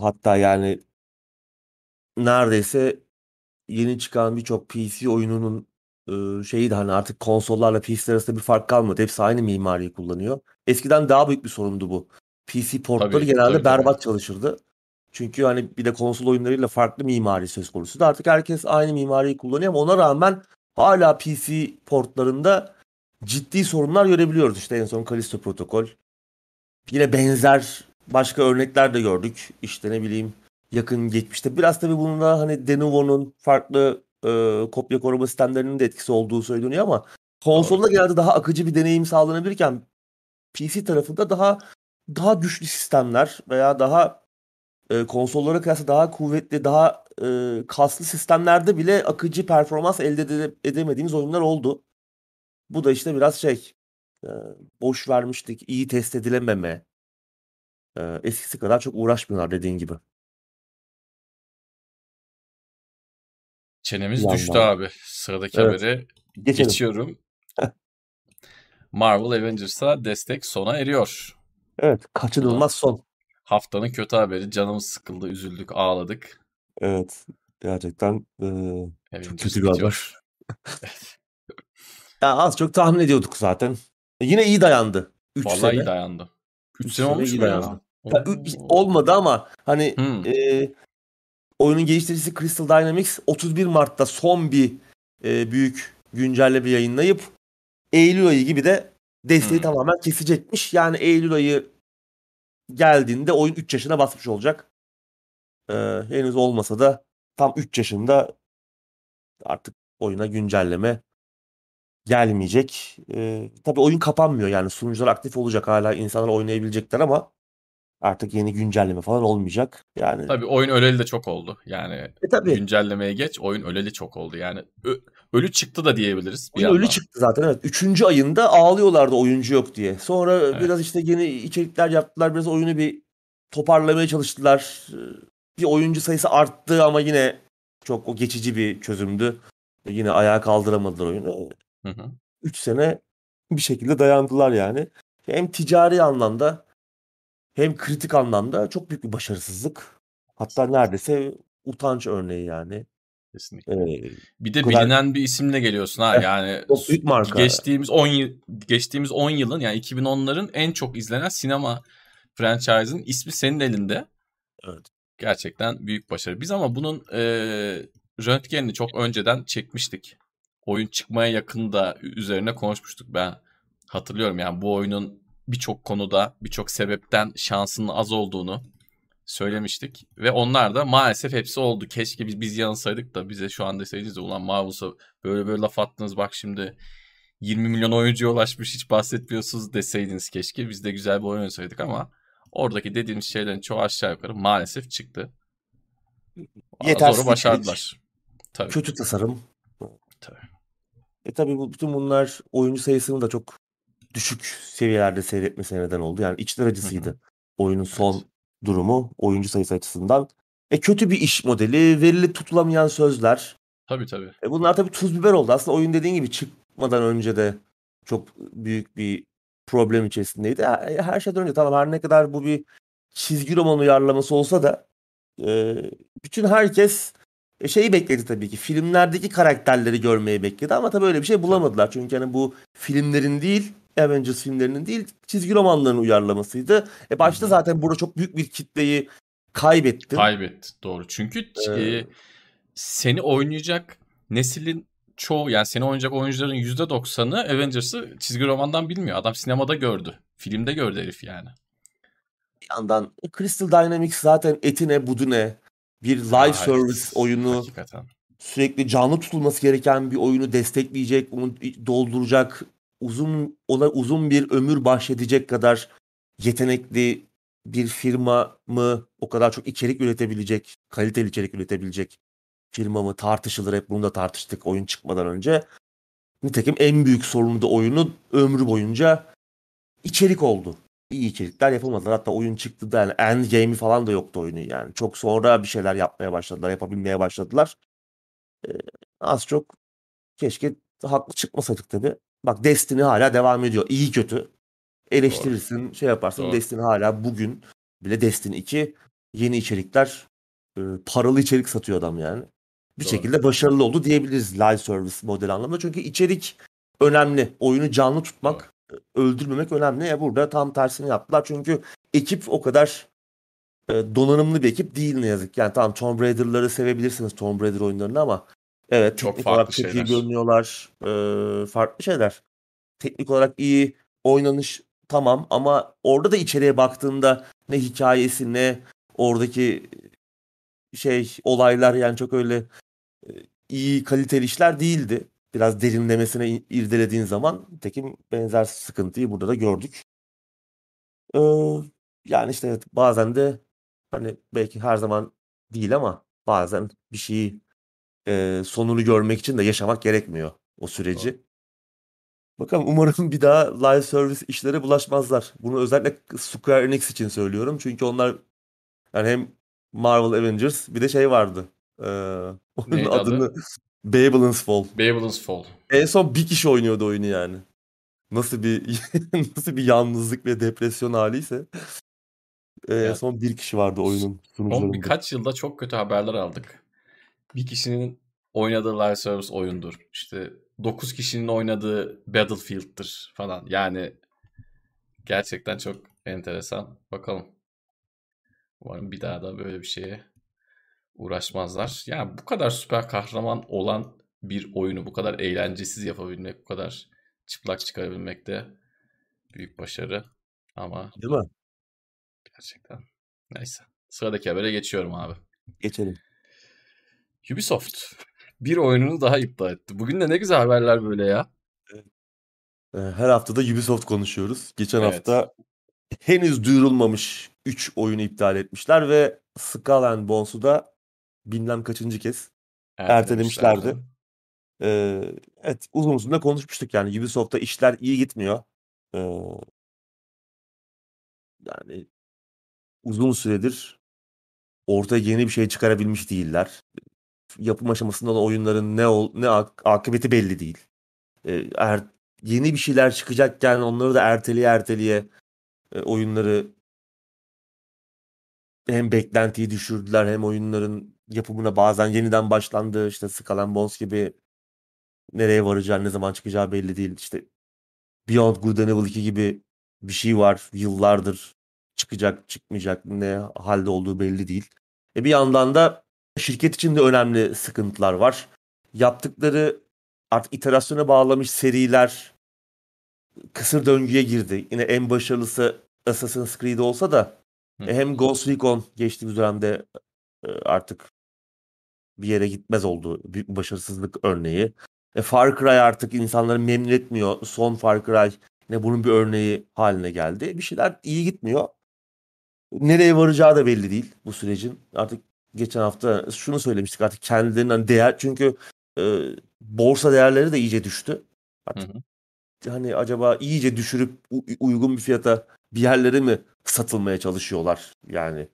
Hatta yani neredeyse yeni çıkan birçok PC oyununun e, şeyi de hani artık konsollarla PC arasında bir fark kalmadı. Hepsi aynı mimariyi kullanıyor. Eskiden daha büyük bir sorundu bu. PC portları Tabii, genelde tabii, tabii. berbat çalışırdı. Çünkü hani bir de konsol oyunlarıyla farklı mimari söz konusu. Artık herkes aynı mimariyi kullanıyor ama ona rağmen hala PC portlarında ciddi sorunlar görebiliyoruz. İşte en son Callisto Protokol. Yine benzer başka örnekler de gördük. İşte ne bileyim yakın geçmişte. Biraz tabii bunda hani Lenovo'nun farklı e, kopya koruma sistemlerinin de etkisi olduğu söyleniyor ama konsolda genelde daha akıcı bir deneyim sağlanabilirken PC tarafında daha daha güçlü sistemler veya daha e, konsollara kıyasla daha kuvvetli, daha e, kaslı sistemlerde bile akıcı performans elde ede- edemediğimiz oyunlar oldu. Bu da işte biraz şey e, boş vermiştik, iyi test edilememe. E, eskisi kadar çok uğraşmıyorlar dediğin gibi. Çenemiz Bir düştü yandan. abi. Sıradaki Evet. habere Geçelim. geçiyorum. Marvel Avengers'a destek sona eriyor. Evet, kaçınılmaz son. Haftanın kötü haberi. Canımız sıkıldı, üzüldük, ağladık. Evet, gerçekten e, Avengers kötü bir haber. ya az çok tahmin ediyorduk zaten. E, Yine iyi dayandı. 3 Vallahi sene. iyi dayandı. 3 Üç sene sene olmuş mu ya? dayandı. Ya, olmadı ama hani Hmm. e, oyunun geliştiricisi Crystal Dynamics 31 Mart'ta son bir e, büyük güncelleme yayınlayıp Eylül ayı gibi de Desteği Hmm. tamamen kesecekmiş. Yani Eylül ayı geldiğinde oyun 3 yaşına basmış olacak. Ee, henüz olmasa da tam 3 yaşında artık oyuna güncelleme gelmeyecek. Ee, tabii oyun kapanmıyor yani sunucular aktif olacak hala insanlar oynayabilecekler ama artık yeni güncelleme falan olmayacak. Yani Tabii oyun öleli de çok oldu. Yani e tabii güncellemeye geç oyun öleli çok oldu. Yani ö- ölü çıktı da diyebiliriz bir ölü çıktı zaten evet. Üçüncü ayında ağlıyorlardı oyuncu yok diye. Sonra Evet. biraz işte yeni içerikler yaptılar. Biraz oyunu bir toparlamaya çalıştılar. Bir oyuncu sayısı arttı ama yine çok o geçici bir çözümdü. Yine ayağa kaldıramadılar oyunu. Hı hı. 3 sene bir şekilde dayandılar yani. Hem ticari anlamda hem kritik anlamda çok büyük bir başarısızlık. Hatta neredeyse utanç örneği yani. Kesinlikle. Ee, Bir de kadar- bilinen bir isimle geliyorsun ha. Yani çok büyük marka. geçtiğimiz 10 yıl geçtiğimiz 10 yılın yani 2010'ların en çok izlenen sinema franchise'ın ismi senin elinde. Evet. Gerçekten büyük başarı. Biz ama bunun e, röntgenini çok önceden çekmiştik. Oyun çıkmaya yakın da üzerine konuşmuştuk. Ben hatırlıyorum yani bu oyunun birçok konuda birçok sebepten şansının az olduğunu söylemiştik. Ve onlar da maalesef hepsi oldu. Keşke biz, biz yanılsaydık da bize şu an deseydiniz de ulan Marvel'sa böyle böyle laf attınız bak şimdi 20 milyon oyuncuya ulaşmış hiç bahsetmiyorsunuz deseydiniz keşke. Biz de güzel bir oyun oynasaydık ama oradaki dediğimiz şeylerin çoğu aşağı yukarı maalesef çıktı. Yetersiz Zoru başardılar. Tabii. Kötü tasarım. Tabii. E tabii bu, bütün bunlar oyuncu sayısını da çok düşük seviyelerde seyretmesine neden oldu. Yani içler acısıydı. Oyunun son Evet. Durumu oyuncu sayısı açısından. E kötü bir iş modeli, verili tutulamayan sözler. Tabii tabii. E bunlar tabii tuz biber oldu. Aslında oyun dediğin gibi çıkmadan önce de çok büyük bir problem içerisindeydi. Her, her şeyden önce tamam her ne kadar bu bir çizgi roman uyarlaması olsa da e, bütün herkes e, şeyi bekledi tabii ki. Filmlerdeki karakterleri görmeyi bekledi ama tabii öyle bir şey bulamadılar. Çünkü hani bu filmlerin değil, Avengers filmlerinin değil, çizgi romanların uyarlamasıydı. E başta Hı hı. zaten burada çok büyük bir kitleyi kaybettin. Kaybetti doğru. Çünkü Ee, e, seni oynayacak neslin çoğu yani seni oynayacak oyuncuların %90'ı Avengers'ı çizgi romandan bilmiyor. Adam sinemada gördü. Filmde gördü herif yani. bir yandan Crystal Dynamics zaten etine budune bir live Aa, service oyunu Hakikaten. sürekli canlı tutulması gereken bir oyunu destekleyecek, onu dolduracak, uzun ona uzun bir ömür bahşedecek kadar yetenekli bir firma mı, o kadar çok içerik üretebilecek, kaliteli içerik üretebilecek firma mı tartışılır. Hep bunu da tartıştık oyun çıkmadan önce. Nitekim en büyük sorunu da oyunun ömrü boyunca içerik oldu. İyi içerikler yapılmadılar. Hatta oyun çıktı da yani endgame'i falan da yoktu oyunun yani. Çok sonra bir şeyler yapmaya başladılar, yapabilmeye başladılar. Ee, az çok keşke haklı çıkmasaydık tabii. Bak Destiny hala devam ediyor. İyi kötü. Eleştirirsin, şey yaparsın. Doğru. Destiny hala bugün bile Destiny 2 yeni içerikler, e, paralı içerik satıyor adam yani. Bir Doğru. şekilde başarılı oldu diyebiliriz live service model anlamında. Çünkü içerik önemli. Oyunu canlı tutmak, e, öldürmemek önemli. Ya burada tam tersini yaptılar. Çünkü ekip o kadar e, donanımlı bir ekip değil ne yazık. Yani tamam Tomb Raider'ları sevebilirsiniz Tomb Raider oyunlarını ama evet Çok teknik farklı olarak çok iyi şeyler. görünüyorlar. E, farklı şeyler. Teknik olarak iyi oynanış tamam ama orada da içeriye baktığında ne hikayesi ne oradaki şey olaylar yani çok öyle e, iyi kaliteli işler değildi. Biraz derinlemesine irdelediğin zaman tekim benzer sıkıntıyı burada da gördük. Ee, yani işte evet, bazen de hani belki her zaman değil ama bazen bir şeyi e, sonunu görmek için de yaşamak gerekmiyor o süreci. Bakalım umarım bir daha live service işlere bulaşmazlar. Bunu özellikle Square Enix için söylüyorum. Çünkü onlar yani hem Marvel Avengers bir de şey vardı. Ee, onun Neydi adı? adını Babylon's Fall. Babylon's Fall. En son bir kişi oynuyordu oyunu yani. Nasıl bir nasıl bir yalnızlık ve depresyon haliyse. Ee, En Ya, son bir kişi vardı oyunun Son sunucularında. birkaç yılda çok kötü haberler aldık. Bir kişinin oynadığı live service oyundur. İşte 9 kişinin oynadığı Battlefield'dır falan. Yani gerçekten çok enteresan. Bakalım. Umarım bir daha da böyle bir şeye uğraşmazlar. Yani bu kadar süper kahraman olan bir oyunu bu kadar eğlencesiz yapabilmek, bu kadar çıplak çıkarabilmek de Büyük başarı ama Değil mi? gerçekten. Neyse. Sıradaki habere geçiyorum abi. Geçelim. Ubisoft bir oyununu daha iptal etti. Bugün de ne güzel haberler böyle ya. Ee, Her hafta da Ubisoft konuşuyoruz. Geçen Evet. hafta henüz duyurulmamış 3 oyunu iptal etmişler ve Skull and Bones'u da bilmem kaçıncı kez Ertelemişlerdi. Ee, evet uzun uzun da konuşmuştuk yani Ubisoft'ta işler iyi gitmiyor. Ee, yani uzun süredir ortaya yeni bir şey çıkarabilmiş değiller. Yapım aşamasında olan oyunların ne ol, ne ak- akıbeti belli değil. Ee, er, yeni bir şeyler çıkacakken onları da erteleye erteleye e, oyunları hem beklentiyi düşürdüler hem oyunların yapımına bazen yeniden başlandı. İşte Skull and Bones gibi nereye varacağı, ne zaman çıkacağı belli değil. İşte Beyond Good and Evil 2 gibi bir şey var. Yıllardır çıkacak, çıkmayacak, ne halde olduğu belli değil. E bir yandan da şirket için de önemli sıkıntılar var. Yaptıkları artık iterasyona bağlamış seriler kısır döngüye girdi. Yine en başarılısı Assassin's Creed olsa da Hı. e, hem Ghost Recon geçtiğimiz dönemde e, artık bir yere gitmez oldu. Büyük bir başarısızlık örneği. E, Far Cry artık insanları memnun etmiyor. Son Far Cry yine bunun bir örneği haline geldi. Bir şeyler iyi gitmiyor. Nereye varacağı da belli değil bu sürecin. Artık geçen hafta şunu söylemiştik artık kendilerinin hani değer çünkü e, borsa değerleri de iyice düştü. Hı hı. Hani acaba iyice düşürüp u- uygun bir fiyata bir yerlere mi satılmaya çalışıyorlar? Yani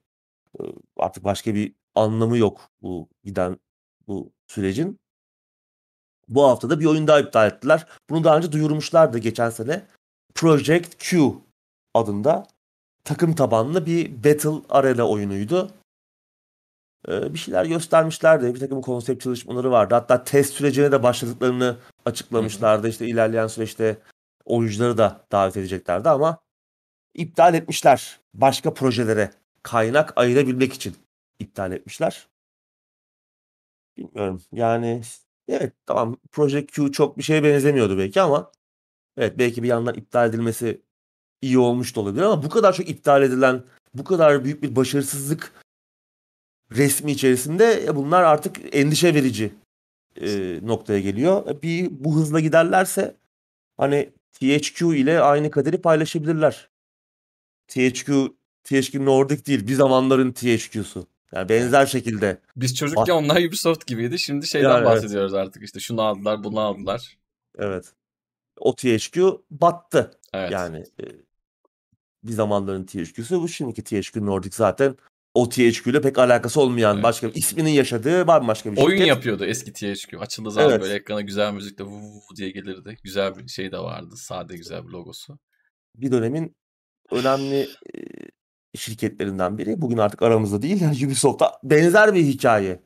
e, artık başka bir anlamı yok bu giden bu sürecin. Bu hafta da bir oyun daha iptal ettiler. Bunu daha önce duyurmuşlardı geçen sene. Project Q adında takım tabanlı bir Battle Arena oyunuydu. Ee, bir şeyler göstermişlerdi. Bir takım konsept çalışmaları vardı. Hatta test sürecine de başladıklarını açıklamışlardı. İşte ilerleyen süreçte oyuncuları da davet edeceklerdi ama iptal etmişler. Başka projelere kaynak ayırabilmek için iptal etmişler. Bilmiyorum. Yani evet tamam Project Q çok bir şeye benzemiyordu belki ama evet belki bir yandan iptal edilmesi iyi olmuş da olabilir ama bu kadar çok iptal edilen bu kadar büyük bir başarısızlık resmi içerisinde e, bunlar artık endişe verici e, noktaya geliyor. E, Bir bu hızla giderlerse hani THQ ile aynı kaderi paylaşabilirler. THQ THQ Nordic değil bir zamanların THQ'su. Yani benzer şekilde Biz çocukken onlar Ubisoft gibiydi. Şimdi şeyden Yani evet. bahsediyoruz artık işte. Şunu aldılar, bunu aldılar. evet. O THQ battı. Evet. Yani e, bir zamanların THQ'su bu şimdiki THQ Nordic zaten o THQ ile pek alakası olmayan Evet. başka isminin yaşadığı bambaşka bir Oyun şirket. yapıyordu eski THQ. Açıldığı zaman Evet. böyle ekrana güzel müzikle vuv diye gelirdi. Güzel bir şey de vardı. Sade güzel bir logosu. bir dönemin önemli şirketlerinden biri. Bugün artık aramızda değil. Yani Ubisoft'ta benzer bir hikaye.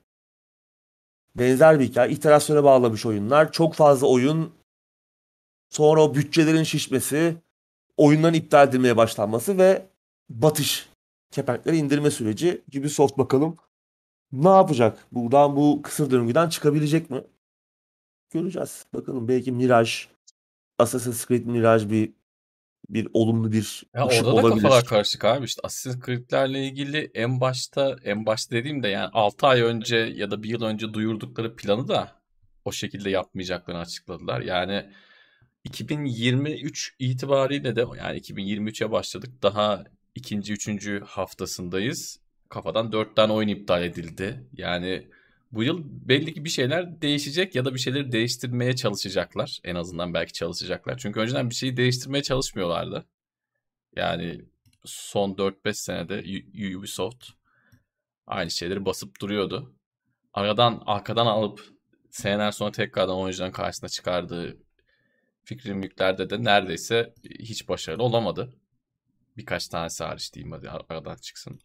Benzer bir hikaye. İterasyona bağlamış oyunlar. Çok fazla oyun. Sonra o bütçelerin şişmesi. Oyunların iptal edilmeye başlanması ve batış. Kepenkleri indirme süreci. Ubisoft bakalım ne yapacak? Buradan bu kısır döngüden çıkabilecek mi? Göreceğiz. Bakalım belki Mirage, Assassin's Creed Mirage bir bir olumlu bir Ya ışık orada da olabilir. kafalar karışık abi işte Assassin's Creed'lerle ilgili en başta en başta dediğim de yani 6 ay önce ya da bir yıl önce duyurdukları planı da o şekilde yapmayacaklarını açıkladılar. Yani 2023 itibariyle de yani 2023'e başladık daha ikinci üçüncü haftasındayız. Kafadan 4 tane oyun iptal edildi. Yani bu yıl belli ki bir şeyler değişecek ya da bir şeyleri değiştirmeye çalışacaklar. En azından belki çalışacaklar. Çünkü önceden bir şeyi değiştirmeye çalışmıyorlardı. Yani son 4-5 senede Ubisoft aynı şeyleri basıp duruyordu. Aradan arkadan alıp seneler sonra tekrardan oyuncuların karşısına çıkardığı fikri mülklerde de neredeyse hiç başarılı olamadı. Birkaç tanesi hariç diyeyim hadi aradan çıksın.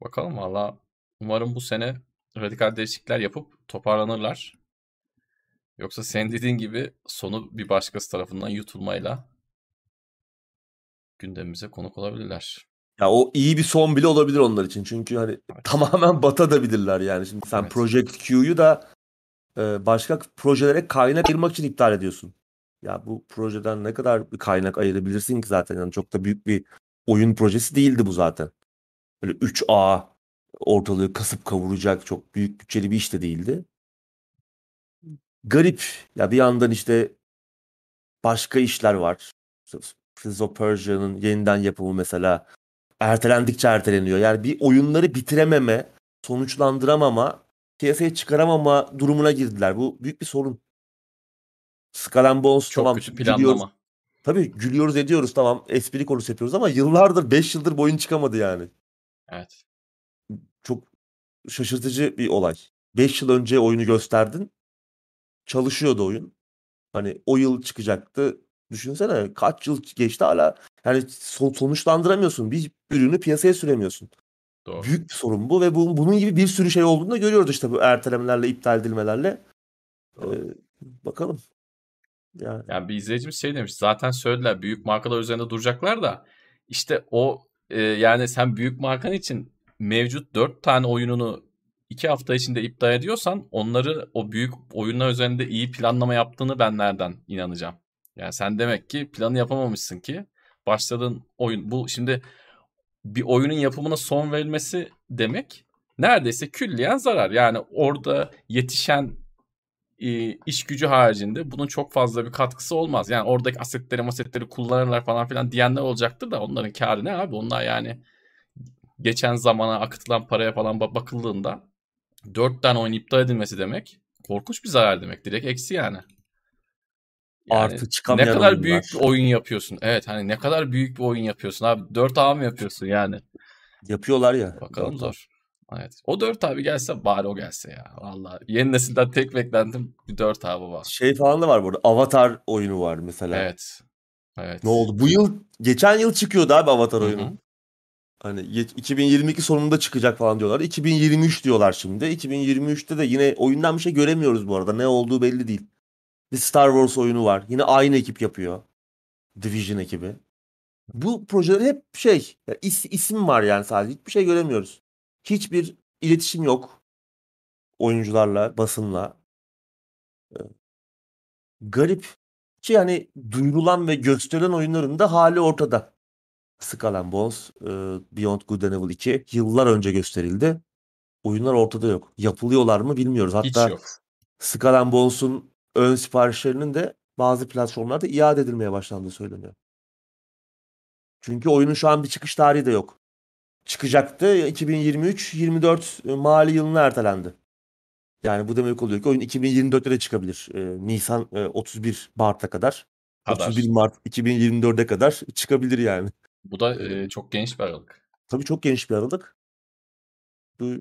Bakalım valla umarım bu sene radikal değişiklikler yapıp toparlanırlar. Yoksa sen dediğin gibi sonu bir başkası tarafından yutulmayla gündemimize konuk olabilirler. Ya o iyi bir son bile olabilir onlar için. Çünkü hani Evet. tamamen batabilirler yani. Şimdi sen Evet. Project Q'yu da e, başka projelere kaynak ayırmak için iptal ediyorsun. Ya bu projeden ne kadar bir kaynak ayırabilirsin ki zaten yani çok da büyük bir oyun projesi değildi bu zaten. Böyle 3A ortalığı kasıp kavuracak çok büyük bütçeli bir iş de değildi. Garip. Ya bir yandan işte başka işler var. Prince of Persia'nın yeniden yapımı mesela ertelendikçe erteleniyor. Yani bir oyunları bitirememe, sonuçlandıramama, piyasaya çıkaramama durumuna girdiler. Bu büyük bir sorun. Skull and Bones Çok tamam kötü planlama. Tabii gülüyoruz ediyoruz tamam espri konusu yapıyoruz ama yıllardır 5 yıldır boyun çıkamadı yani. Evet. Çok şaşırtıcı bir olay. 5 yıl önce oyunu gösterdin. Çalışıyordu oyun. Hani o yıl çıkacaktı. Düşünsene kaç yıl geçti hala. Yani son- sonuçlandıramıyorsun. Bir ürünü piyasaya süremiyorsun. Doğru. Büyük bir sorun bu ve bu, bunun gibi bir sürü şey olduğunu da görüyoruz işte bu ertelemelerle, iptal edilmelerle. Ee, bakalım. Yani Yani bir izleyicimiz şey demiş. Zaten söylediler büyük markalar üzerinde duracaklar da işte o e, yani sen büyük markan için mevcut 4 tane oyununu 2 hafta içinde iptal ediyorsan onları o büyük oyunlar üzerinde iyi planlama yaptığını ben nereden inanacağım? Yani sen demek ki planı yapamamışsın ki başladığın oyun bu şimdi bir oyunun yapımına son verilmesi demek neredeyse külliyen zarar. Yani orada yetişen e, iş gücü haricinde bunun çok fazla bir katkısı olmaz. Yani oradaki asetleri masetleri kullanırlar falan filan diyenler olacaktır da onların kârı ne abi? Onlar yani geçen zamana akıtılan paraya falan ba- bakıldığında 4 tane oyun iptal edilmesi demek korkunç bir zarar demek. Direkt eksi yani. Yani artı ne çıkamayan kadar oyunlar. büyük bir oyun yapıyorsun. Evet hani ne kadar büyük bir oyun yapıyorsun abi. 4 A mı yapıyorsun yani? Yapıyorlar ya. Bakalım zor. Evet. O 4 abi gelse bari o gelse ya. Vallahi yeni nesilden tek beklentim bir 4 abi baba. Şey falan da var burada. Avatar oyunu var mesela. Evet. Evet. Ne oldu? Bu yıl, geçen yıl çıkıyordu abi Avatar oyunu. Hani ye- 2022 sonunda çıkacak falan diyorlar. 2023 diyorlar şimdi. 2023'te de yine oyundan bir şey göremiyoruz bu arada. Ne olduğu belli değil. Bir Star Wars oyunu var. Yine aynı ekip yapıyor. Division ekibi. Bu projeler hep şey, is- isim var yani sadece. Hiçbir şey göremiyoruz. Hiçbir iletişim yok oyuncularla, basınla. Ee, Garip. Ki yani duyurulan ve gösterilen oyunların da hali ortada. Skull and Bones, e, Beyond Good and Evil 2 yıllar önce gösterildi. Oyunlar ortada yok. Yapılıyorlar mı bilmiyoruz. Hiç Hatta yok. Skull and Bones'un ön siparişlerinin de bazı platformlarda iade edilmeye başlandığı söyleniyor. Çünkü oyunun şu an bir çıkış tarihi de yok. Çıkacaktı 2023-24 mali yılına ertelendi. Yani bu demek oluyor ki oyun 2024'te de çıkabilir. E, Nisan e, 31 Mart'a kadar. Kadar. 31 Mart 2024'e kadar çıkabilir yani. Bu da e, çok geniş bir aralık. Tabii çok geniş bir aralık. Bu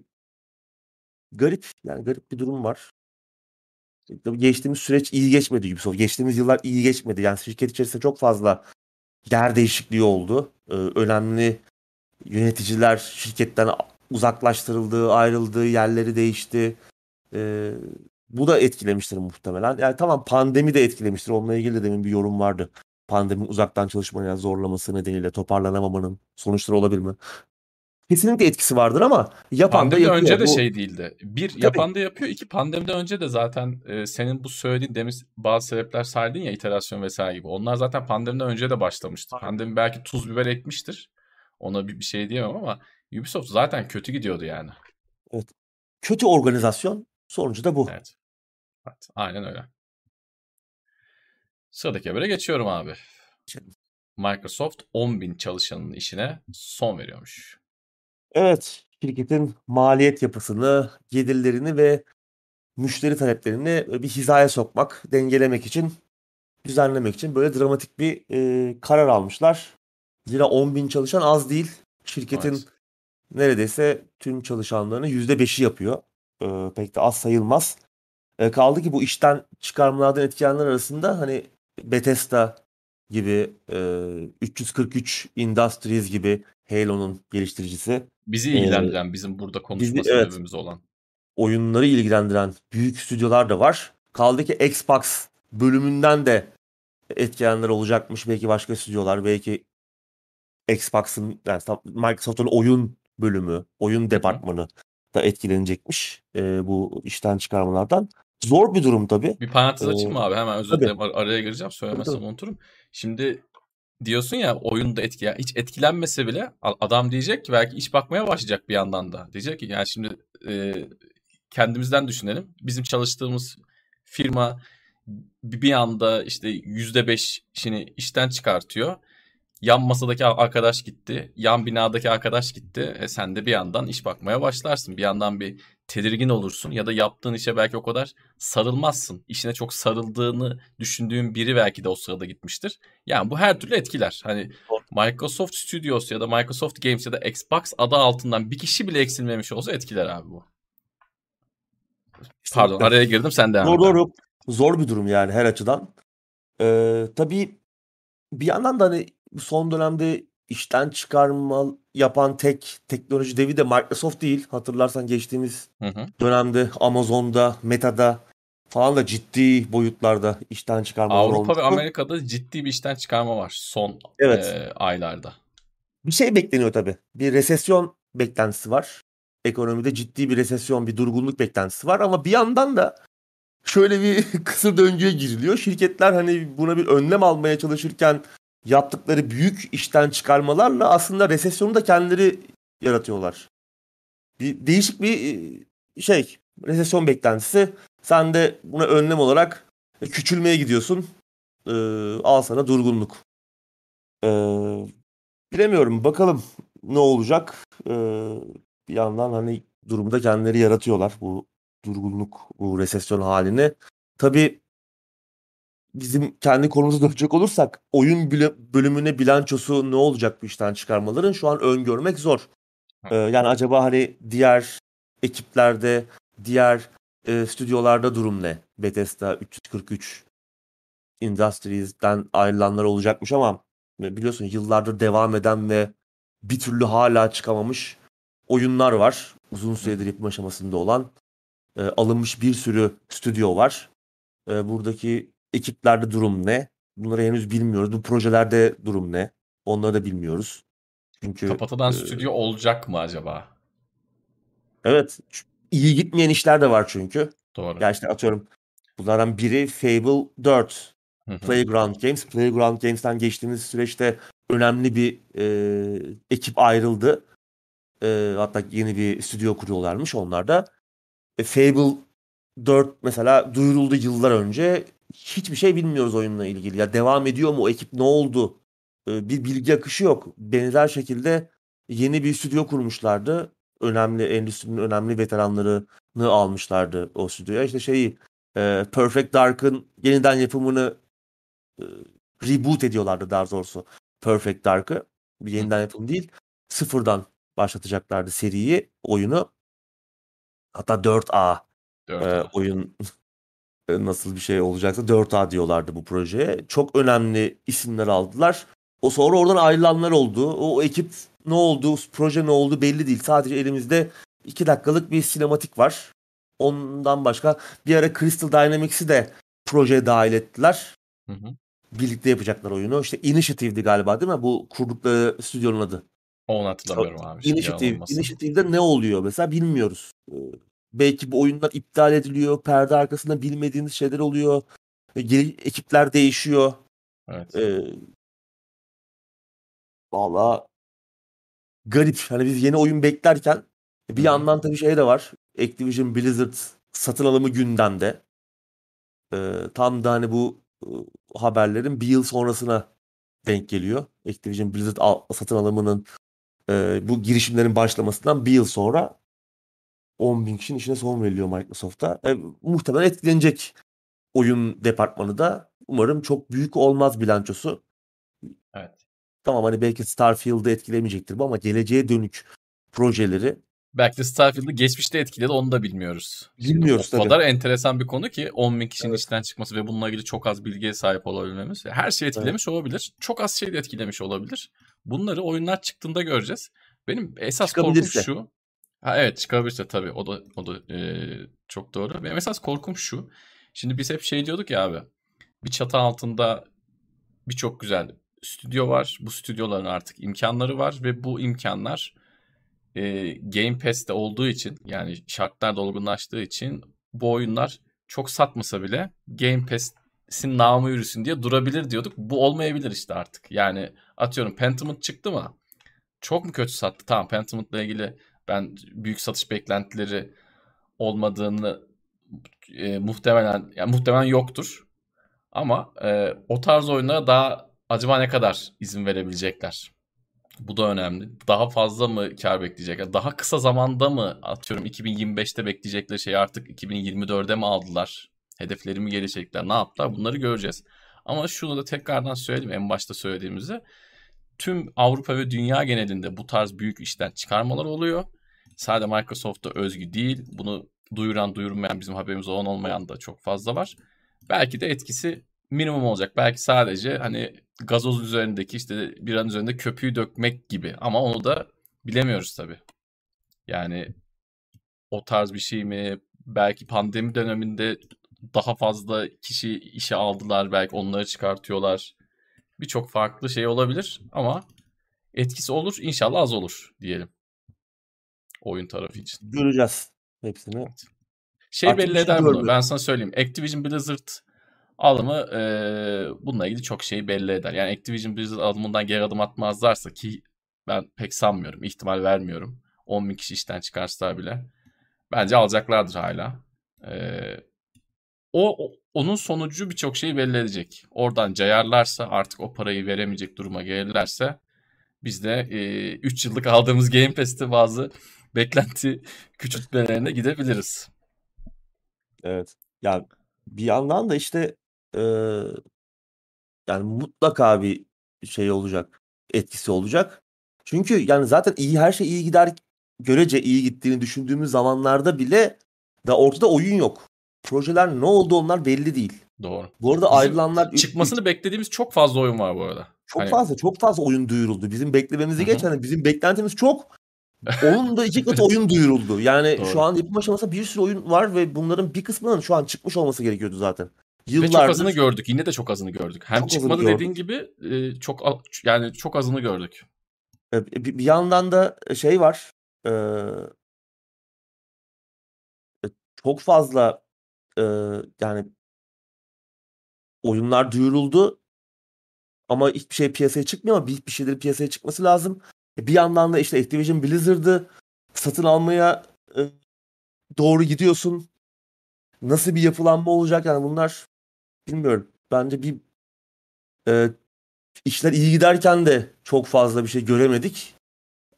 garip yani garip bir durum var. Tabii geçtiğimiz süreç iyi geçmedi Ubisoft. Geçtiğimiz yıllar iyi geçmedi. Yani şirket içerisinde çok fazla yer değişikliği oldu. Ee, önemli yöneticiler şirketten uzaklaştırıldı, ayrıldı, yerleri değişti. Ee, bu da etkilemiştir muhtemelen. Yani tamam pandemi de etkilemiştir. Onunla ilgili de demin bir yorum vardı. Pandemi uzaktan çalışmaya zorlaması nedeniyle toparlanamamanın sonuçları olabilir mi? Kesinlikle etkisi vardır ama yapan da Pandemiden yapıyor. önce de Bu- şey değildi. Bir Tabii. yapan da yapıyor. İki pandemiden önce de zaten e, senin bu söylediğin demin bazı sebepler saydın ya iterasyon vesaire gibi. Onlar zaten pandemiden önce de başlamıştı. Aynen. Pandemi belki tuz biber ekmiştir. Ona bir, bir şey diyemem ama Ubisoft zaten kötü gidiyordu yani. kötü organizasyon sonucu da bu. Evet. evet aynen öyle. Sıradaki habere geçiyorum abi. Geçelim. Microsoft 10.000 çalışanın işine son veriyormuş. Evet, şirketin maliyet yapısını, gelirlerini ve müşteri taleplerini bir hizaya sokmak, dengelemek için, düzenlemek için böyle dramatik bir e, karar almışlar. Zira 10 bin çalışan az değil. Şirketin Evet. neredeyse tüm çalışanlarının %5'i yapıyor. E, pek de az sayılmaz. E, kaldı ki bu işten çıkarmalardan etkilenenler arasında hani Bethesda gibi, e, 343 Industries gibi Halo'nun geliştiricisi, Bizi Ee, ilgilendiren, bizim burada konuşma bizi- evet. sebebimiz olan. oyunları ilgilendiren büyük stüdyolar da var. Kaldı ki Xbox bölümünden de etkilenenler olacakmış. Belki başka stüdyolar, belki Xbox'ın yani Microsoft'un oyun bölümü, oyun departmanı da etkilenecekmiş e, bu işten çıkarmalardan. Zor bir durum tabii. Bir parantez Ee, açayım mı abi? Hemen özür dilerim ar- araya gireceğim. Söylemezsem unuturum. Şimdi diyorsun ya oyunda etki ya hiç etkilenmese bile adam diyecek ki belki iş bakmaya başlayacak bir yandan da. Diyecek ki yani şimdi e, kendimizden düşünelim. Bizim çalıştığımız firma bir bir anda işte yüzde beşini işten çıkartıyor. Yan masadaki arkadaş gitti. Yan binadaki arkadaş gitti. E sen de bir yandan iş bakmaya başlarsın. Bir yandan bir tedirgin olursun ya da yaptığın işe belki o kadar sarılmazsın. İşine çok sarıldığını düşündüğün biri belki de o sırada gitmiştir. Yani bu her türlü etkiler. Hani. Microsoft Studios ya da Microsoft Games ya da Xbox adı altından bir kişi bile eksilmemiş olsa etkiler abi bu. Pardon araya girdim sen devam Doğru doğru. Zor bir durum yani her açıdan. Ee, tabii bir yandan da hani son dönemde işten çıkarma yapan tek teknoloji devi de Microsoft değil. Hatırlarsan geçtiğimiz Hı hı. dönemde Amazon'da, Meta'da falan da ciddi boyutlarda işten çıkarmalar Avrupa ve Amerika'da ciddi bir işten çıkarma var son Evet. e, aylarda. Bir şey bekleniyor tabii. Bir resesyon beklentisi var. Ekonomide ciddi bir resesyon, bir durgunluk beklentisi var ama bir yandan da şöyle bir kısır döngüye giriliyor. Şirketler hani buna bir önlem almaya çalışırken yaptıkları büyük işten çıkarmalarla aslında resesyonu da kendileri yaratıyorlar. Bir değişik bir e, şey, resesyon beklentisi. Sen de buna önlem olarak küçülmeye gidiyorsun. Ee, al sana durgunluk. Ee, bilemiyorum. Bakalım ne olacak. Ee, bir yandan hani durumda kendileri yaratıyorlar bu durgunluk, bu resesyon halini. Tabii bizim kendi konumuza dönecek olursak oyun bölümüne bilançosu ne olacak bu işten çıkarmaların şu an öngörmek zor. Ee, yani acaba hani diğer ekiplerde, diğer e, stüdyolarda durum ne? Bethesda 343 Industries'den ayrılanlar olacakmış ama biliyorsun yıllardır devam eden ve bir türlü hala çıkamamış oyunlar var. Uzun süredir yapım aşamasında olan e, alınmış bir sürü stüdyo var. E, buradaki ekiplerde durum ne? Bunları henüz bilmiyoruz. Bu projelerde durum ne? Onları da bilmiyoruz. Çünkü Kapatılan e, stüdyo olacak mı acaba? evet iyi gitmeyen işler de var çünkü. Doğru. Ya işte atıyorum bunlardan biri Fable 4. Hı hı. Playground Games. Playground Games'ten geçtiğimiz süreçte önemli bir e, ekip ayrıldı. E, hatta yeni bir stüdyo kuruyorlarmış onlar da. E, Fable 4 mesela duyuruldu yıllar önce. Hiçbir şey bilmiyoruz oyunla ilgili. Ya devam ediyor mu o ekip ne oldu? E, bir bilgi akışı yok. Benzer şekilde yeni bir stüdyo kurmuşlardı. Önemli endüstrinin önemli veteranlarını almışlardı o stüdyoya. İşte şeyi e, Perfect Dark'ın yeniden yapımını e, reboot ediyorlardı daha doğrusu. Perfect Dark'ı. Bir yeniden yapım değil. Sıfırdan başlatacaklardı seriyi, oyunu. Hatta 4A Dört e, A. oyun nasıl bir şey olacaksa 4A diyorlardı bu projeye. Çok önemli isimler aldılar. O sonra oradan ayrılanlar oldu. O ekip ne oldu, proje ne oldu belli değil. Sadece elimizde 2 dakikalık bir sinematik var. Ondan başka bir ara Crystal Dynamics'i de projeye dahil ettiler. Hı hı. Birlikte yapacaklar oyunu. İşte Initiative'di galiba değil mi? Bu kurdukları stüdyonun adı. Onu hatırlamıyorum abi. Initiative. Initiative'de ne oluyor mesela bilmiyoruz. Belki bu oyunlar iptal ediliyor. Perde arkasında bilmediğimiz şeyler oluyor. Ee, Geri, ekipler değişiyor. Evet. Ee, Valla garip. Hani biz yeni oyun beklerken bir hı. yandan tabii şey de var. Activision Blizzard satın alımı gündemde. Ee, tam da hani bu e, haberlerin bir yıl sonrasına denk geliyor. Activision Blizzard al- satın alımının e, bu girişimlerin başlamasından bir yıl sonra 10 bin kişinin işine son veriliyor Microsoft'a. E, muhtemelen etkilenecek oyun departmanı da. Umarım çok büyük olmaz bilançosu. Evet. Tamam hani belki Starfield'ı etkilemeyecektir bu ama geleceğe dönük projeleri Belki de Starfield'ı geçmişte etkiledi onu da bilmiyoruz. Şimdi Bilmiyoruz o tabii. kadar enteresan bir konu ki 10 bin kişinin Evet. işten çıkması ve bununla ilgili çok az bilgiye sahip olabilmemiz. Her şey etkilemiş olabilir. Çok az şey de etkilemiş olabilir. Bunları oyunlar çıktığında göreceğiz. Benim esas korkum şu. Ha evet çıkabilirse tabii o da o da e, çok doğru. Benim esas korkum şu. Şimdi biz hep şey diyorduk ya abi. Bir çatı altında birçok güzel stüdyo var. Bu stüdyoların artık imkanları var ve bu imkanlar e, Game Pass'te olduğu için yani şartlar da olgunlaştığı için bu oyunlar çok satmasa bile Game Pass'in namı yürüsün diye durabilir diyorduk. Bu olmayabilir işte artık. Yani atıyorum Pentiment çıktı mı? Çok mu kötü sattı? Tamam Pentiment'la ilgili ben büyük satış beklentileri olmadığını e, muhtemelen yani muhtemelen yoktur. Ama e, o tarz oyunlara daha acaba ne kadar izin verebilecekler? Bu da önemli. Daha fazla mı kar bekleyecekler? Daha kısa zamanda mı atıyorum 2025'te bekleyecekleri şeyi artık 2024'e mi aldılar? Hedefleri mi gelecekler? Ne yaptılar? Bunları göreceğiz. Ama şunu da tekrardan söyleyeyim en başta söylediğimizde. Tüm Avrupa ve dünya genelinde bu tarz büyük işten çıkarmalar oluyor. Sadece Microsoft'ta özgü değil. Bunu duyuran duyurmayan bizim haberimiz olan olmayan da çok fazla var. Belki de etkisi minimum olacak. Belki sadece hani gazoz üzerindeki işte bir an üzerinde köpüğü dökmek gibi ama onu da bilemiyoruz tabii. Yani o tarz bir şey mi? Belki pandemi döneminde daha fazla kişi işe aldılar. Belki onları çıkartıyorlar. Birçok farklı şey olabilir ama etkisi olur. İnşallah az olur diyelim. Oyun tarafı için. Göreceğiz hepsini. Şey Artık belli eder bunu. Ben sana söyleyeyim. Activision Blizzard alımı e, bununla ilgili çok şeyi belli eder. Yani Activision Blizzard alımından geri adım atmazlarsa ki ben pek sanmıyorum. ihtimal vermiyorum. 10 bin kişi işten çıkarsa bile. Bence alacaklardır hala. E, o, onun sonucu birçok şeyi belli edecek. Oradan cayarlarsa artık o parayı veremeyecek duruma gelirlerse biz de 3 e, yıllık aldığımız Game Pass'te bazı beklenti küçültmelerine gidebiliriz. Evet. Ya bir yandan da işte e, yani mutlaka bir şey olacak, etkisi olacak. Çünkü yani zaten iyi her şey iyi gider görece iyi gittiğini düşündüğümüz zamanlarda bile da ortada oyun yok. Projeler ne oldu onlar belli değil. Doğru. Bu arada Bizim ayrılanlar çıkmasını beklediğimiz çok fazla oyun var bu arada. Çok hani... fazla, çok fazla oyun duyuruldu. Bizim beklememizi geç hani bizim beklentimiz çok. Onun da iki katı oyun duyuruldu. Yani Doğru. şu an yapım aşamasında bir sürü oyun var ve bunların bir kısmının şu an çıkmış olması gerekiyordu zaten. Yıllardır... Ve çok azını gördük. Yine de çok azını gördük. Hem çok çıkmadı dediğin gibi e, çok yani çok azını gördük. E, bir, yandan da şey var. E, çok fazla e, yani oyunlar duyuruldu ama hiçbir şey piyasaya çıkmıyor ama bir, bir şeylerin piyasaya çıkması lazım. Bir yandan da işte Activision Blizzard'ı satın almaya e, doğru gidiyorsun. Nasıl bir yapılanma olacak yani bunlar bilmiyorum. Bence bir e, işler iyi giderken de çok fazla bir şey göremedik.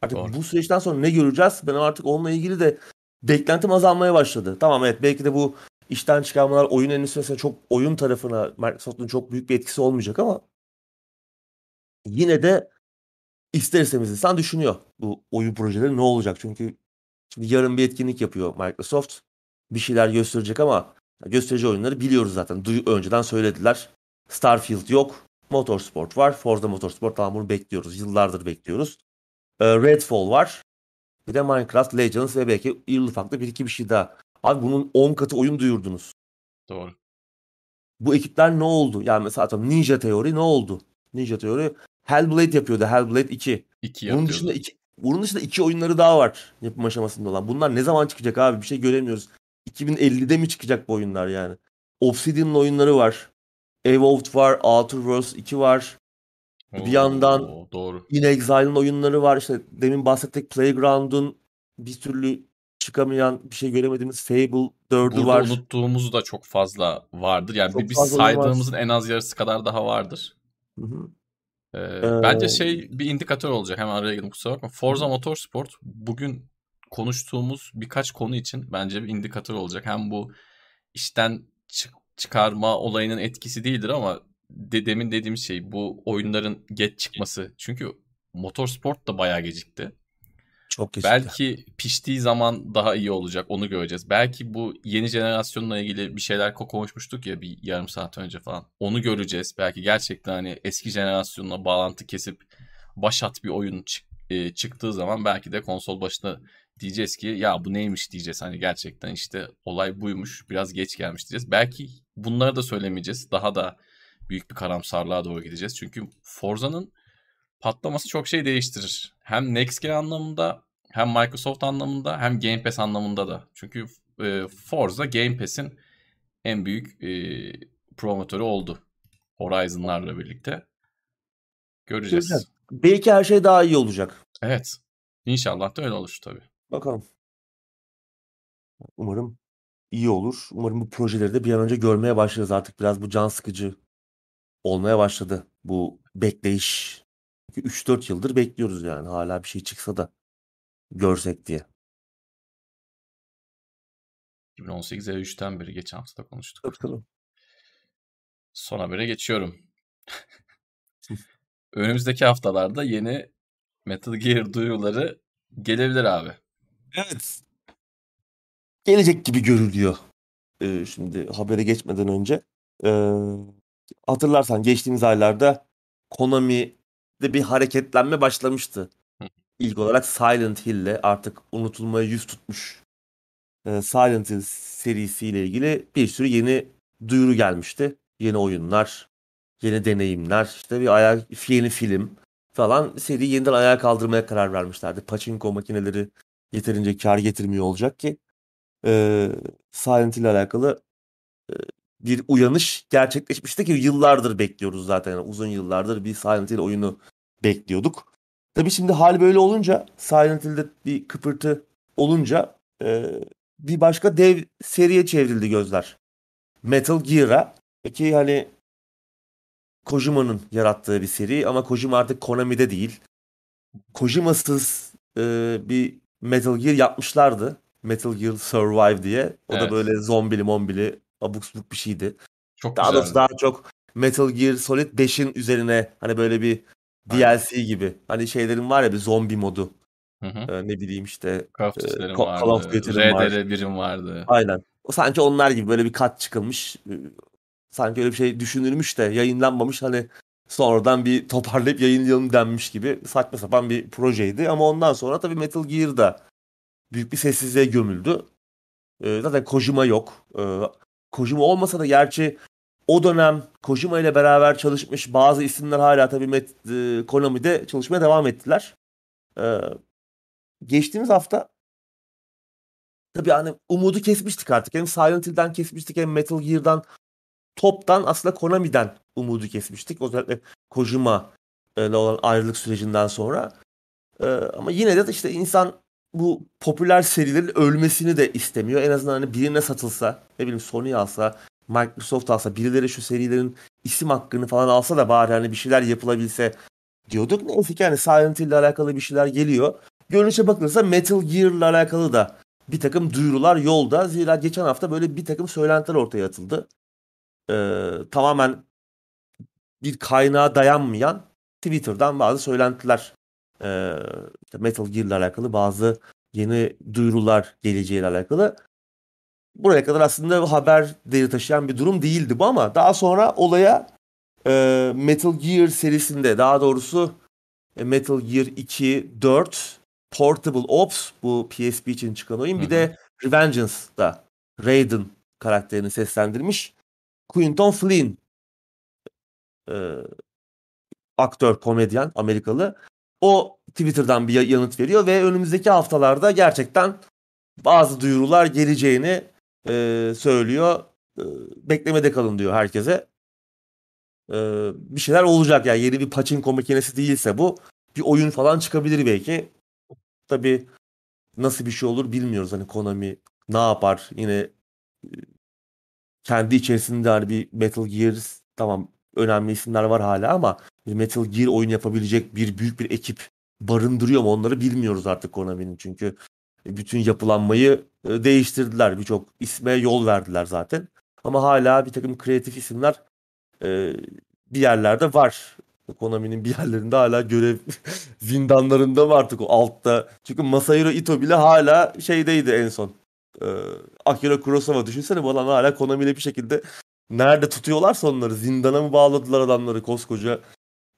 Artık Doğru. bu süreçten sonra ne göreceğiz? Ben artık onunla ilgili de beklentim azalmaya başladı. Tamam evet belki de bu işten çıkarmalar oyun endüstrisine çok oyun tarafına Microsoft'un çok büyük bir etkisi olmayacak ama yine de ister istemez insan düşünüyor bu oyun projeleri ne olacak. Çünkü şimdi yarın bir etkinlik yapıyor Microsoft. Bir şeyler gösterecek ama göstereceği oyunları biliyoruz zaten. Duy önceden söylediler. Starfield yok. Motorsport var. Forza Motorsport tamam bunu bekliyoruz. Yıllardır bekliyoruz. Ee, Redfall var. Bir de Minecraft Legends ve belki irli farklı bir iki bir şey daha. Abi bunun 10 katı oyun duyurdunuz. Doğru. Bu ekipler ne oldu? Yani mesela Ninja Theory ne oldu? Ninja Theory Hellblade yapıyordu. Hellblade 2. 2 bunun dışında iki, bunun dışında iki oyunları daha var yapım aşamasında olan. Bunlar ne zaman çıkacak abi? Bir şey göremiyoruz. 2050'de mi çıkacak bu oyunlar yani? Obsidian'ın oyunları var. Evolved var. Outer Worlds 2 var. Oo, bir yandan doğru. In Exile'ın oyunları var. İşte demin bahsettik Playground'un bir türlü çıkamayan bir şey göremediğimiz Fable 4'ü Burada var. unuttuğumuz da çok fazla vardır. Yani çok biz saydığımızın var. en az yarısı kadar daha vardır. Hı hı. Ee, ee, bence şey bir indikatör olacak. Hemen araya girdim kusura bakma. Forza Motorsport bugün konuştuğumuz birkaç konu için bence bir indikatör olacak. Hem bu işten çık çıkarma olayının etkisi değildir ama de, demin dediğim şey bu oyunların geç çıkması. Çünkü Motorsport da bayağı gecikti. Çok gecikti. Belki piştiği zaman daha iyi olacak onu göreceğiz. Belki bu yeni jenerasyonla ilgili bir şeyler konuşmuştuk ya bir yarım saat önce falan. Onu göreceğiz. Belki gerçekten hani eski jenerasyonla bağlantı kesip başat bir oyun çık, e, çıktığı zaman belki de konsol başına diyeceğiz ki ya bu neymiş diyeceğiz. Hani gerçekten işte olay buymuş biraz geç gelmiş diyeceğiz. Belki bunları da söylemeyeceğiz. Daha da büyük bir karamsarlığa doğru gideceğiz. Çünkü Forza'nın patlaması çok şey değiştirir. Hem Next Gen anlamında hem Microsoft anlamında hem Game Pass anlamında da. Çünkü e, Forza Game Pass'in en büyük e, promotörü oldu. Horizon'larla birlikte. Göreceğiz. Güzel. Belki her şey daha iyi olacak. Evet. İnşallah da öyle olur tabii. Bakalım. Umarım iyi olur. Umarım bu projeleri de bir an önce görmeye başlarız. Artık biraz bu can sıkıcı olmaya başladı. Bu bekleyiş. 3-4 yıldır bekliyoruz yani. Hala bir şey çıksa da görsek diye. 2018 E3'ten beri geçen hafta konuştuk. Tabii tabii. Son habere geçiyorum. Önümüzdeki haftalarda yeni Metal Gear duyuruları gelebilir abi. Evet. Gelecek gibi görülüyor. Ee, şimdi habere geçmeden önce. Ee, hatırlarsan geçtiğimiz aylarda Konami'de bir hareketlenme başlamıştı. İlk olarak Silent Hill'le artık unutulmaya yüz tutmuş e, Silent Hill serisiyle ilgili bir sürü yeni duyuru gelmişti. Yeni oyunlar, yeni deneyimler, işte bir ayağa, yeni film falan seri yeniden ayağa kaldırmaya karar vermişlerdi. Pachinko makineleri yeterince kar getirmiyor olacak ki e, Silent Hill ile alakalı bir uyanış gerçekleşmişti ki yıllardır bekliyoruz zaten. Yani uzun yıllardır bir Silent Hill oyunu bekliyorduk. Tabii şimdi hal böyle olunca Silent Hill'de bir kıpırtı olunca e, bir başka dev seriye çevrildi gözler. Metal Gear'a. Peki hani Kojima'nın yarattığı bir seri ama Kojima artık Konami'de değil. Kojima'sız e, bir Metal Gear yapmışlardı. Metal Gear Survive diye. O Evet. da böyle zombili mombili abuk subuk bir şeydi. Çok Daha doğrusu daha çok Metal Gear Solid 5'in üzerine hani böyle bir Aynen. DLC gibi. Hani şeylerin var ya bir zombi modu. Hı hı. Ee, ne bileyim işte Call of e, of vardı. Var. RDR1'im vardı. Aynen. O sanki onlar gibi böyle bir kat çıkılmış. e, Sanki öyle bir şey düşünülmüş de yayınlanmamış hani sonradan bir toparlayıp yayınlayalım denmiş gibi saçma sapan bir projeydi. Ama ondan sonra tabii Metal Gear da büyük bir sessizliğe gömüldü. Ee, zaten Kojima yok. Ee, Kojima olmasa da gerçi o dönem Kojima ile beraber çalışmış bazı isimler hala tabii Met- e, Konami'de çalışmaya devam ettiler. Ee, geçtiğimiz hafta tabii hani umudu kesmiştik artık. Hem Silent Hill'den kesmiştik hem Metal Gear'dan toptan aslında Konami'den umudu kesmiştik. Özellikle Kojima ile olan ayrılık sürecinden sonra. Ee, ama yine de işte insan bu popüler serilerin ölmesini de istemiyor. En azından hani birine satılsa, ne bileyim Sony alsa, Microsoft alsa, birileri şu serilerin isim hakkını falan alsa da bari hani bir şeyler yapılabilse diyorduk. Neyse ki hani Silent Hill ile alakalı bir şeyler geliyor. Görünüşe bakılırsa Metal Gear ile alakalı da bir takım duyurular yolda. Zira geçen hafta böyle bir takım söylentiler ortaya atıldı. Ee, tamamen bir kaynağa dayanmayan Twitter'dan bazı söylentiler e, işte Metal Gear ile alakalı bazı yeni duyurular geleceğiyle alakalı. Buraya kadar aslında haber değeri taşıyan bir durum değildi bu ama daha sonra olaya e, Metal Gear serisinde daha doğrusu e, Metal Gear 2, 4, Portable Ops bu PSP için çıkan oyun. Hı Bir de Revengeance'da Raiden karakterini seslendirmiş. Quinton Flynn e, aktör, komedyen, Amerikalı. O Twitter'dan bir yanıt veriyor ve önümüzdeki haftalarda gerçekten bazı duyurular geleceğini e, söylüyor. E, beklemede kalın diyor herkese. E, bir şeyler olacak yani yeni bir pachinko makinesi değilse bu bir oyun falan çıkabilir belki. Tabi nasıl bir şey olur bilmiyoruz. Hani Konami ne yapar? Yine e, kendi içerisinde hani bir Metal Gear tamam önemli isimler var hala ama Metal Gear oyun yapabilecek bir büyük bir ekip barındırıyor mu onları bilmiyoruz artık Konami'nin çünkü bütün yapılanmayı e, değiştirdiler. Birçok isme yol verdiler zaten. Ama hala bir takım kreatif isimler e, bir yerlerde var. Konami'nin bir yerlerinde hala görev zindanlarında mı artık o altta. Çünkü Masahiro Ito bile hala şeydeydi en son. Akira Kurosawa düşünsene bu adam hala Konami ile bir şekilde nerede tutuyorlarsa onları zindana mı bağladılar adamları koskoca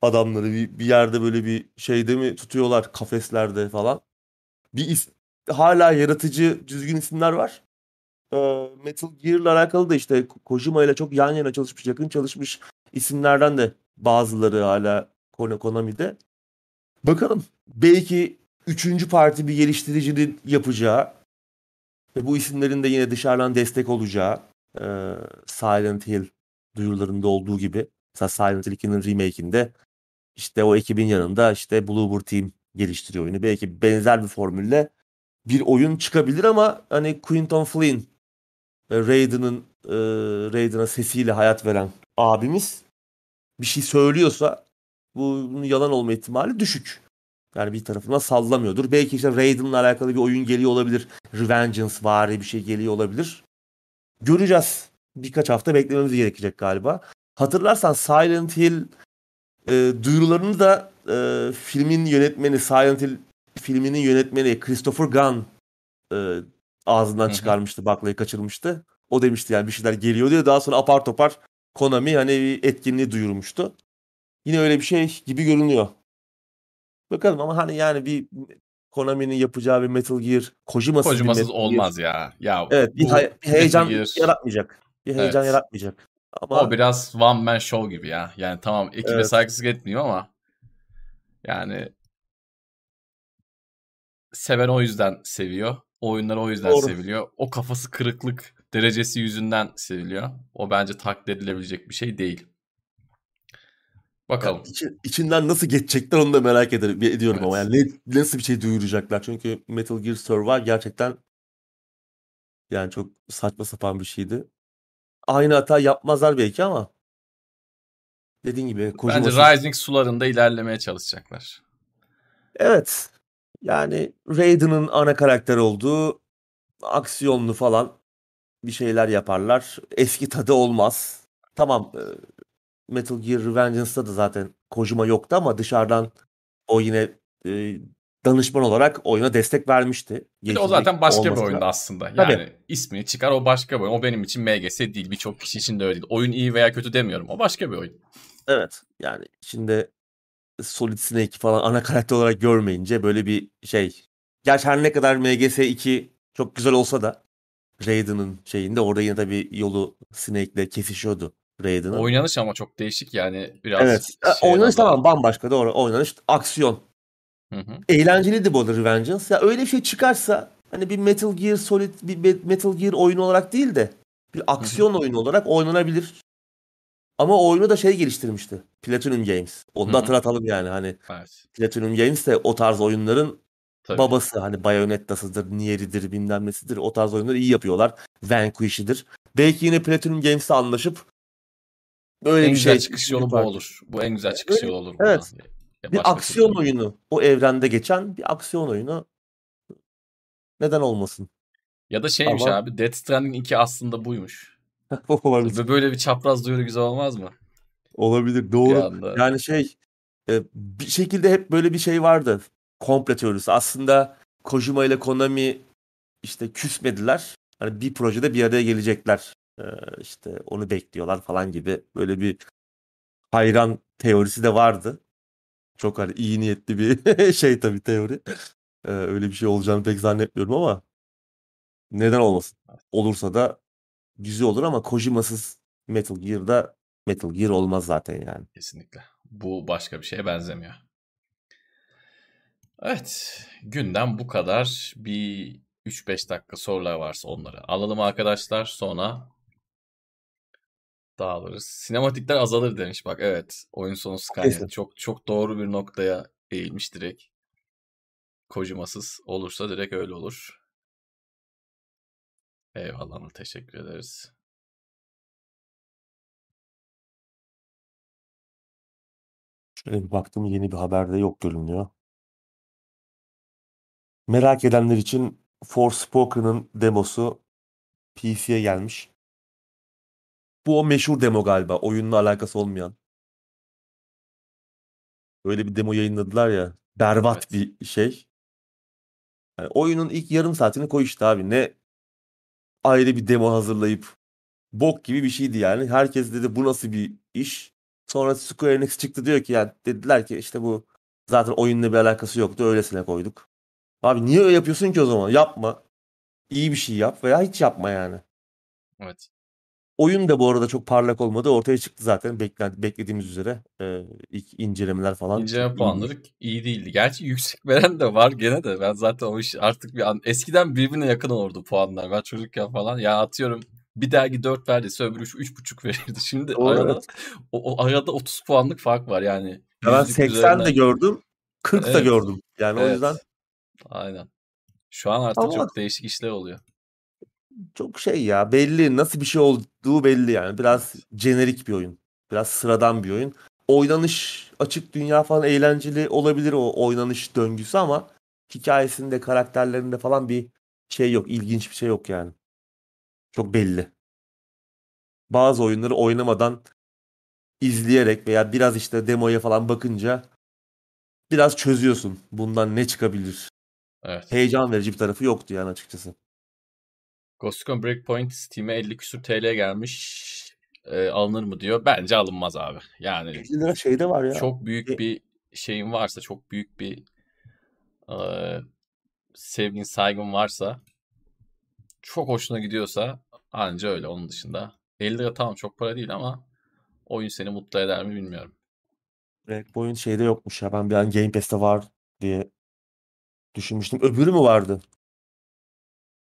adamları bir, bir yerde böyle bir şeyde mi tutuyorlar kafeslerde falan. Bir is- hala yaratıcı düzgün isimler var. Ee, Metal Gear'la alakalı da işte Ko- Kojima ile çok yan yana çalışmış, yakın çalışmış isimlerden de bazıları hala Konami'de. Bakalım. Belki üçüncü parti bir geliştiricinin yapacağı ve bu isimlerin de yine dışarıdan destek olacağı Ee, Silent Hill duyurularında olduğu gibi. Mesela Silent Hill 2'nin remake'inde işte o ekibin yanında işte Bloober Team geliştiriyor oyunu. Belki benzer bir formülle bir oyun çıkabilir ama hani Quinton Flynn e, Raiden'ın e, Raiden'a sesiyle hayat veren abimiz bir şey söylüyorsa bunun yalan olma ihtimali düşük. Yani bir tarafından sallamıyordur. Belki işte Raiden'la alakalı bir oyun geliyor olabilir. Revengeance vari bir şey geliyor olabilir. Göreceğiz. Birkaç hafta beklememiz gerekecek galiba. Hatırlarsan Silent Hill e, duyurularını da e, filmin yönetmeni, Silent Hill filminin yönetmeni Christopher Gunn e, ağzından Hı hı. çıkarmıştı. Baklayı kaçırmıştı. O demişti yani bir şeyler geliyor diye. Daha sonra apar topar Konami hani bir etkinliği duyurmuştu. Yine öyle bir şey gibi görünüyor. Bakalım ama hani yani bir Konami'nin yapacağı bir Metal Gear Kojima'sız, Kojimasız Metal Gear, olmaz ya. Ya Evet bir, hay- bir heyecan Gear- yaratmayacak. Bir heyecan Evet. yaratmayacak. Ama O biraz one man show gibi ya. Yani tamam ekibe Evet. saygısızlık etmiyor ama yani seven o yüzden seviyor. O oyunlar o yüzden Doğru. seviliyor. O kafası kırıklık derecesi yüzünden seviliyor. O bence takdir edilebilecek bir şey değil. Bakalım. Yani içi- içinden nasıl geçecekler onu da merak ederim, ediyorum ama Evet. yani ne, nasıl bir şey duyuracaklar. Çünkü Metal Gear Survive gerçekten yani çok saçma sapan bir şeydi. Aynı hata yapmazlar belki ama dediğin gibi Bence Kojima'sız. Rising sularında ilerlemeye çalışacaklar. Evet. Yani Raiden'ın ana karakter olduğu aksiyonlu falan bir şeyler yaparlar. Eski tadı olmaz. Tamam Metal Gear Revengeance'da da zaten Kojima yoktu ama dışarıdan o yine e, danışman olarak oyuna destek vermişti. Bir de o zaten başka bir oyundu aslında. Yani Tabii. ismini çıkar o başka bir oyun. O benim için MGS değil. Birçok kişi için de öyle değil. Oyun iyi veya kötü demiyorum. O başka bir oyun. Evet. Yani içinde Solid Snake falan ana karakter olarak görmeyince böyle bir şey. Gerçi her ne kadar MGS 2 çok güzel olsa da Raiden'ın şeyinde orada yine tabii yolu Snake'le kesişiyordu Raiden'ın. Oynanış ama çok değişik yani biraz Evet. E, Oynanış tamam bambaşka doğru. Oynanış aksiyon. Hı hı. Eğlenceliydi bu Revengeance. Ya öyle bir şey çıkarsa hani bir Metal Gear Solid bir Metal Gear oyunu olarak değil de bir aksiyon oyunu olarak oynanabilir. Ama oyunu da şey geliştirmişti. Platinum Games. Onu Hı da hı. hatırlatalım yani hani Evet. Platinum Games de o tarz oyunların Tabii. babası. Hani Bayonetta'sıdır, Nier'idir, bilmem nesidir. O tarz oyunları iyi yapıyorlar. Vanquish'idir. Belki yine Platinum Games'le anlaşıp böyle en bir güzel şey çıkış yolu bu olur. Bu en güzel çıkış yolu olur. evet. buna. Ya Bir başka aksiyon türlü- oyunu. O evrende geçen bir aksiyon oyunu. Neden olmasın? Ya da şeymiş Ama- abi Death Stranding 2 aslında buymuş. Olabilir. Ve böyle bir çapraz duyuru güzel olmaz mı? Olabilir. Doğru. Yani şey e, bir şekilde hep böyle bir şey vardı. Komple teorisi. Aslında Kojima ile Konami işte küsmediler. Hani bir projede bir araya gelecekler. Ee, işte onu bekliyorlar falan gibi böyle bir hayran teorisi de vardı. Çok hani iyi niyetli bir şey tabii teori. Öyle bir şey olacağını pek zannetmiyorum ama neden olmasın? Olursa da güzel olur ama Kojima'sız Metal Gear'da Metal Gear olmaz zaten yani. Kesinlikle. Bu başka bir şeye benzemiyor. Evet. Günden bu kadar. Bir 3-5 dakika sorular varsa onları alalım arkadaşlar. Sonra dağılırız. Sinematikler azalır demiş. Bak evet. Oyun sonu Kesin. Skynet. Çok çok doğru bir noktaya eğilmiş direkt. Kojimasız olursa direkt öyle olur. Eyvallah. Teşekkür ederiz. Şöyle bir baktım yeni bir haberde yok görünüyor. Merak edenler için Forspoken'ın demosu PC'ye gelmiş. Bu o meşhur demo galiba. Oyunla alakası olmayan. Öyle bir demo yayınladılar ya. Berbat Evet. bir şey. Yani oyunun ilk yarım saatini koy işte abi. Ne ayrı bir demo hazırlayıp bok gibi bir şeydi yani. Herkes dedi bu nasıl bir iş. Sonra Square Enix çıktı diyor ki yani dediler ki işte bu zaten oyunla bir alakası yoktu öylesine koyduk. Abi niye öyle yapıyorsun ki o zaman? Yapma. İyi bir şey yap veya hiç yapma yani. Evet. Oyun da bu arada çok parlak olmadı. Ortaya çıktı zaten beklen- beklediğimiz üzere. Ee, ilk incelemeler falan. İnceleme puanları iyi değildi. Gerçi yüksek veren de var gene de. Ben zaten o iş artık bir an... Eskiden birbirine yakın olurdu puanlar. Ben çocukken falan. Ya atıyorum bir dergi 4 verdiyse öbürü 3,5 verirdi. Şimdi Doğru, arada evet. o, o arada 30 puanlık fark var yani. Ya ben Yüzlük 80 üzerinden. de gördüm. 40 da Evet. gördüm. Yani o Evet. yüzden Aynen. Şu an artık Ama- çok değişik işler oluyor. Çok şey ya belli nasıl bir şey olduğu belli yani. Biraz jenerik bir oyun. Biraz sıradan bir oyun. Oynanış açık dünya falan eğlenceli olabilir o oynanış döngüsü ama hikayesinde karakterlerinde falan bir şey yok. ilginç bir şey yok yani. Çok belli. Bazı oyunları oynamadan izleyerek veya biraz işte demoya falan bakınca biraz çözüyorsun. Bundan ne çıkabilir? Evet. Heyecan verici bir tarafı yoktu yani açıkçası. Ghost Recon Breakpoint Steam'e 50 küsür TL gelmiş. Ee, alınır mı diyor. Bence alınmaz abi. Yani 50 lira şeyde var ya. çok büyük E- bir şeyin varsa, çok büyük bir e, sevgin, saygın varsa, çok hoşuna gidiyorsa anca öyle. Onun dışında 50 lira tamam çok para değil ama oyun seni mutlu eder mi bilmiyorum. Breakpoint şeyde yokmuş ya. Ben bir an Game Pass'te var diye düşünmüştüm. Öbürü mü vardı?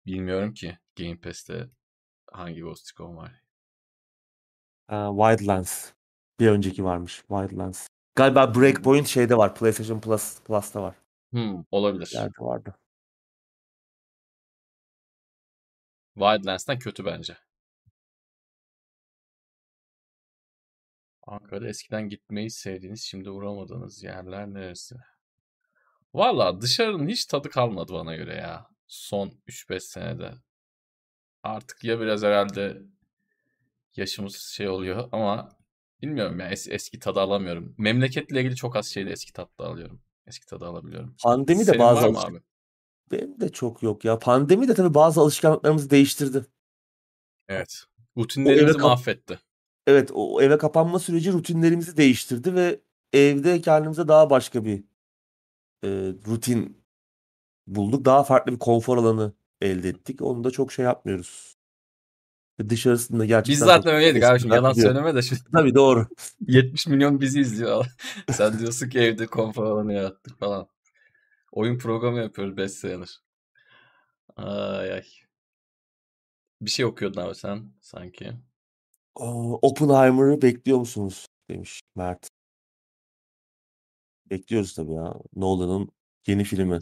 Bilmiyorum ki Game Pass'te hangi Ghost Recon var. Ha, Wildlands. Bir önceki varmış. Wildlands. Galiba Breakpoint şeyde var. PlayStation Plus Plus'ta var. Hmm, olabilir. Yerde vardı. Wildlands'tan kötü bence. Ankara'da eskiden gitmeyi sevdiğiniz, şimdi uğramadığınız yerler neresi? Valla dışarının hiç tadı kalmadı bana göre ya. Son 3-5 senede. Artık ya biraz herhalde yaşımız şey oluyor ama bilmiyorum ya es- eski tadı alamıyorum. Memleketle ilgili çok az şeyde eski tadı alıyorum. Eski tadı alabiliyorum. Pandemi de Senin bazı var mı alışkan- abi? Benim de çok yok ya. Pandemi de tabii bazı alışkanlıklarımızı değiştirdi. Evet. Rutinlerimizi kap- mahvetti. Evet o eve kapanma süreci rutinlerimizi değiştirdi ve evde kendimize daha başka bir e, rutin bulduk. Daha farklı bir konfor alanı elde ettik. Onu da çok şey yapmıyoruz. Ve Dışarısında gerçekten Biz zaten öyleydik abi şimdi yalan gidiyor. söyleme de şimdi Tabii doğru. 70 milyon bizi izliyor. Sen diyorsun ki evde konfor alanı yarattık falan. Oyun programı yapıyoruz 5 senedir. Ay ay. Bir şey okuyordun abi sen sanki. Aa, Oppenheimer'ı bekliyor musunuz? Demiş Mert. Bekliyoruz tabii ya. Nolan'ın yeni filmi.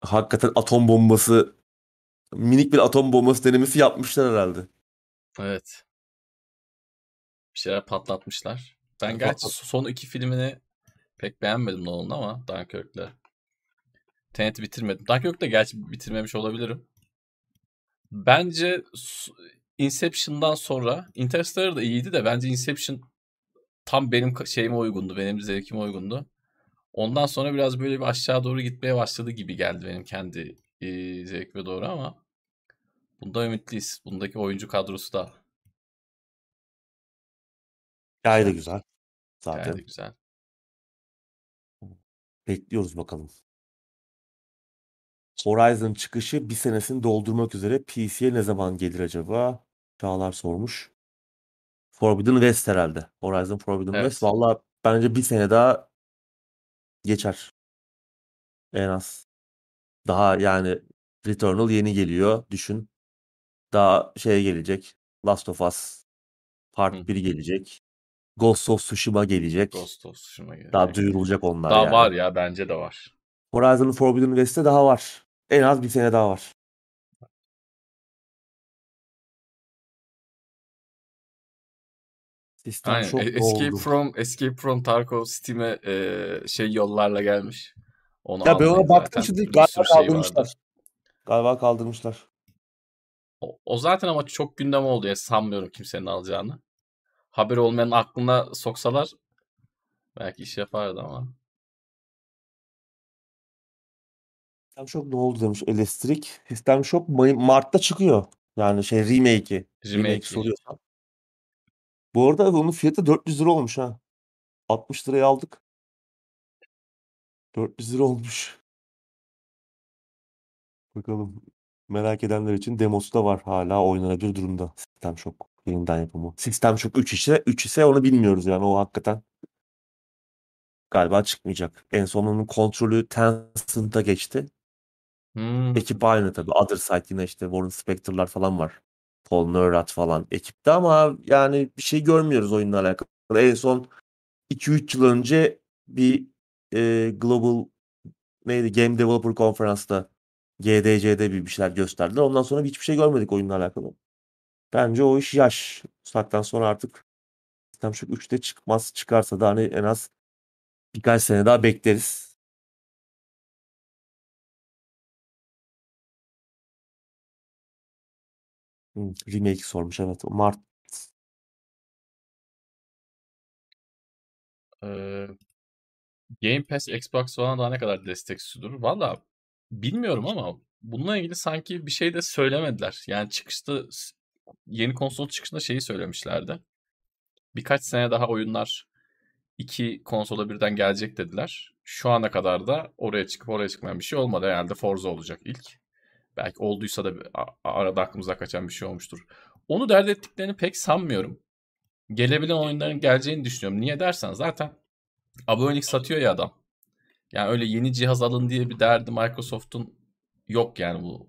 Hakikaten atom bombası minik bir atom bombası denemesi yapmışlar herhalde. Evet. Bir şeyler patlatmışlar. Ben Patlat- gerçi son iki filmini pek beğenmedim Nolan'ın ama Dunkirk'le. Tenet'i bitirmedim. Dunkirk'te gerçi bitirmemiş olabilirim. Bence Inception'dan sonra Interstellar da iyiydi de bence Inception tam benim şeyime uygundu. Benim zevkime uygundu. Ondan sonra biraz böyle bir aşağı doğru gitmeye başladı gibi geldi benim kendi e, zevkime doğru ama bunda ümitliyiz. Bundaki oyuncu kadrosu da Hikaye de Güzel. Zaten gayet güzel. bekliyoruz bakalım. Horizon çıkışı bir senesini doldurmak üzere PC'ye ne zaman gelir acaba? Çağlar sormuş. Forbidden West herhalde. Horizon Forbidden Evet. West. Valla bence bir sene daha geçer. En az. Daha yani Returnal yeni geliyor. Düşün. Daha şey gelecek. Last of Us Part Hı. 1 gelecek. Ghost of Tsushima gelecek. Ghost of Tsushima gelecek. Daha duyurulacak onlar Daha yani. var ya bence de var. Horizon Forbidden West'te daha var. En az bir sene daha var. Sistem Aynen. çok E- Escape oldu. from Escape from Tarkov Steam'e e, şey yollarla gelmiş. Onu Ya ben ona baktım şimdi galiba şey kaldırmışlar. vardı. Galiba kaldırmışlar. O, o zaten ama çok gündem oldu ya sanmıyorum kimsenin alacağını. Haber olmayan aklına soksalar belki iş yapardı ama. Sistem Shock ne oldu demiş Elektrik. Sistem Shock May- Mart'ta çıkıyor. Yani şey remake'i. Remake Remake. soruyorsan. Bu arada onun fiyatı 400 lira olmuş ha. 60 liraya aldık. 400 lira olmuş. Bakalım. Merak edenler için demosu da var. Hala oynanabilir durumda. Sistem Shock yeniden yapımı. Sistem Shock 3 ise 3 ise onu bilmiyoruz yani o hakikaten galiba çıkmayacak. En son onun kontrolü Tencent'a geçti. Hmm. Ekip aynı tabii. Other Side yine işte Warren Spector'lar falan var. Paul Neurath falan ekipte ama yani bir şey görmüyoruz oyunla alakalı. En son 2-3 yıl önce bir e, Global neydi Game Developer Conference'da GDC'de bir şeyler gösterdiler. Ondan sonra hiçbir şey görmedik oyunla alakalı. Bence o iş yaş. Bu sonra artık sistem şu 3'te çıkmaz. Çıkarsa da hani en az birkaç sene daha bekleriz. Hmm, remake sormuş evet. Mart Ee, Game Pass Xbox falan daha ne kadar destek sunuyor? Valla bilmiyorum ama bununla ilgili sanki bir şey de söylemediler. Yani çıkışta yeni konsol çıkışında şeyi söylemişlerdi. Birkaç sene daha oyunlar iki konsola birden gelecek dediler. Şu ana kadar da oraya çıkıp oraya çıkmayan bir şey olmadı. Herhalde Forza olacak ilk. Belki olduysa da arada aklımıza kaçan bir şey olmuştur. Onu dert ettiklerini pek sanmıyorum. Gelebilen oyunların geleceğini düşünüyorum. Niye dersen zaten abonelik satıyor ya adam. Yani öyle yeni cihaz alın diye bir derdi Microsoft'un yok yani bu.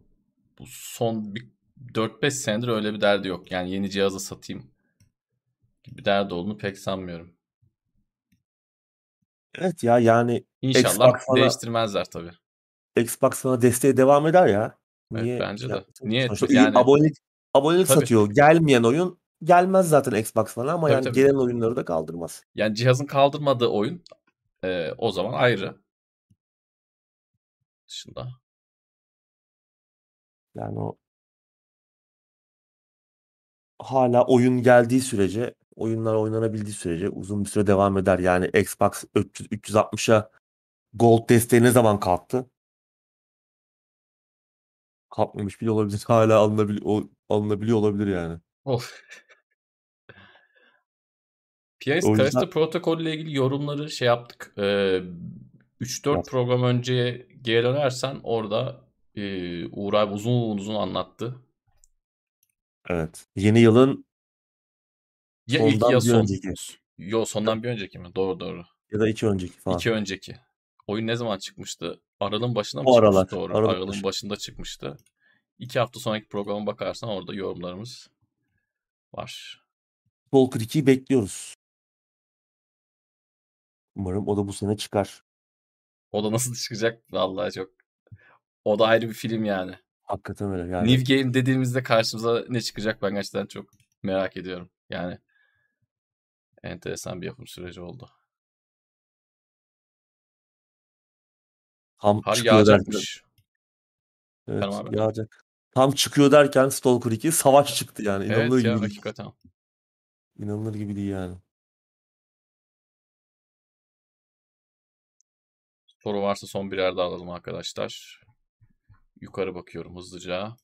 Bu son bir 4-5 senedir öyle bir derdi yok. Yani yeni cihazı satayım gibi derdi olduğunu pek sanmıyorum. Evet ya yani İnşallah Xbox değiştirmezler tabii. Xbox sana desteğe devam eder ya. Niye? Evet, bence de. Niye? Sonuçta yani... abonelik, abonelik satıyor. Gelmeyen oyun gelmez zaten Xbox falan ama tabii, yani tabii. gelen oyunları da kaldırmaz. Yani cihazın kaldırmadığı oyun e, o zaman ayrı. Dışında. Yani o hala oyun geldiği sürece, oyunlar oynanabildiği sürece uzun bir süre devam eder. Yani Xbox 300 360'a Gold desteği ne zaman kalktı? Kalkmamış bile olabilir. Hala alınabiliyor, alınabiliyor olabilir yani. Of. PS o yüzden... protokol ile ilgili yorumları şey yaptık. Ee, 3-4 Yap. program önceye geri dönersen orada e, Uğur abi uzun uzun anlattı. Evet. Yeni yılın ya ilk ya son. Önceki. Yo sondan bir önceki mi? Doğru doğru. Ya da iki önceki falan. İki önceki. Oyun ne zaman çıkmıştı? Aralığın başında mı o çıkmıştı? Aralar. Doğru. Aralık Aralığın başı. başında çıkmıştı. İki hafta sonraki programa bakarsan orada yorumlarımız var. Stalker 2'yi bekliyoruz. Umarım o da bu sene çıkar. O da nasıl çıkacak? Vallahi çok. O da ayrı bir film yani. Hakikaten öyle yani. New Game dediğimizde karşımıza ne çıkacak ben gerçekten çok merak ediyorum. Yani enteresan bir yapım süreci oldu. Tam Har çıkıyor derken. Evet yağacak. Tam çıkıyor derken Stalker 2 savaş çıktı yani. İnanılır evet gibi ya, değil. hakikaten. İnanılır gibi değil yani. Soru varsa son birer daha alalım arkadaşlar. Yukarı bakıyorum hızlıca.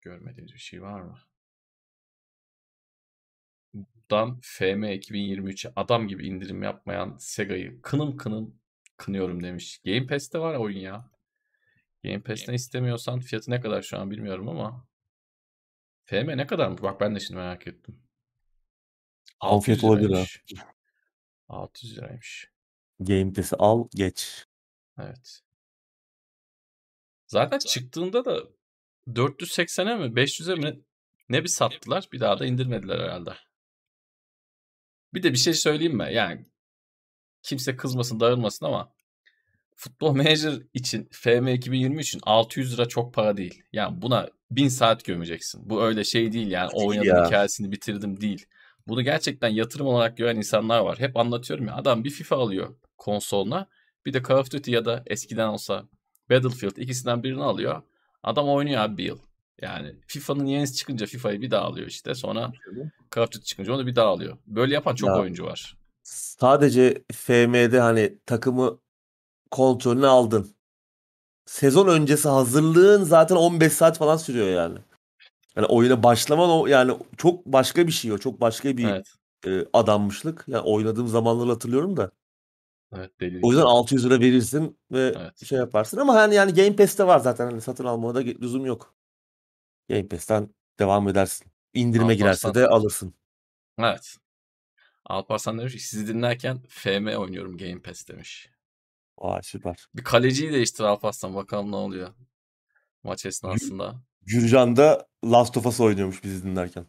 Görmediğiniz bir şey var mı? Buradan FM 2023'e adam gibi indirim yapmayan Sega'yı kınım kınım kınıyorum demiş. Game Pass'te var oyun ya. Game Pass'ten istemiyorsan fiyatı ne kadar şu an bilmiyorum ama FM ne kadar mı? Bak ben de şimdi merak ettim. Afiyet olabilir ha. 600 liraymış. Game Pass'i al geç. Evet. Zaten çıktığında da 480'e mi 500'e mi ne bir sattılar bir daha da indirmediler herhalde. Bir de bir şey söyleyeyim mi? Yani kimse kızmasın dağılmasın ama Futbol Manager için FM 2020 için 600 lira çok para değil. Yani buna 1000 saat gömeceksin. Bu öyle şey değil yani oynadım ya. hikayesini bitirdim değil. Bunu gerçekten yatırım olarak gören insanlar var. Hep anlatıyorum ya adam bir FIFA alıyor konsoluna. Bir de Call of Duty ya da eskiden olsa Battlefield ikisinden birini alıyor. Adam oynuyor abi bir yıl. Yani FIFA'nın yenisi çıkınca FIFA'yı bir daha alıyor işte. Sonra Call of Duty çıkınca onu bir daha alıyor. Böyle yapan çok ya, oyuncu var. Sadece FM'de hani takımı kontrolünü aldın. Sezon öncesi hazırlığın zaten 15 saat falan sürüyor yani. Yani oyuna başlaman o yani çok başka bir şey o. Çok başka bir evet. e, adanmışlık. Yani oynadığım zamanları hatırlıyorum da. Evet, deli o yüzden 600 lira verirsin ve evet. şey yaparsın ama hani yani Game Pass'te var zaten hani satın almaya da lüzum yok. Game Pass'ten devam edersin. İndirime Alparslan. girerse de alırsın. Evet. Alparslan demiş ki sizi dinlerken FM oynuyorum Game Pass demiş. Vay süper. Bir kaleciyi değiştir Alparslan bakalım ne oluyor maç esnasında. Gürcan da Last of Us oynuyormuş bizi dinlerken.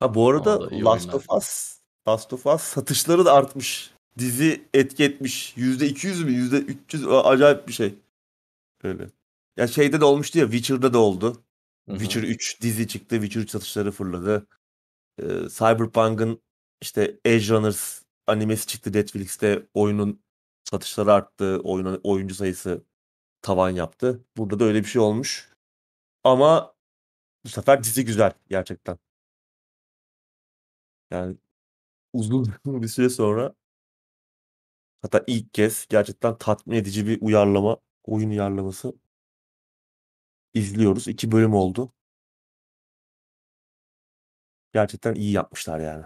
Ha bu arada Last oynar. of Us Last of Us satışları da artmış. Dizi etki etmiş. %200 mü? %300 A- acayip bir şey. Öyle. Ya şeyde de olmuştu ya Witcher'da da oldu. Hı hı. Witcher 3 dizi çıktı. Witcher 3 satışları fırladı. Ee, Cyberpunk'ın işte Edge Runners animesi çıktı Netflix'te. Oyunun satışları arttı. Oyunun oyuncu sayısı tavan yaptı. Burada da öyle bir şey olmuş. Ama bu sefer dizi güzel gerçekten. Yani uzun bir süre sonra hatta ilk kez gerçekten tatmin edici bir uyarlama, oyun uyarlaması izliyoruz. İki bölüm oldu. Gerçekten iyi yapmışlar yani.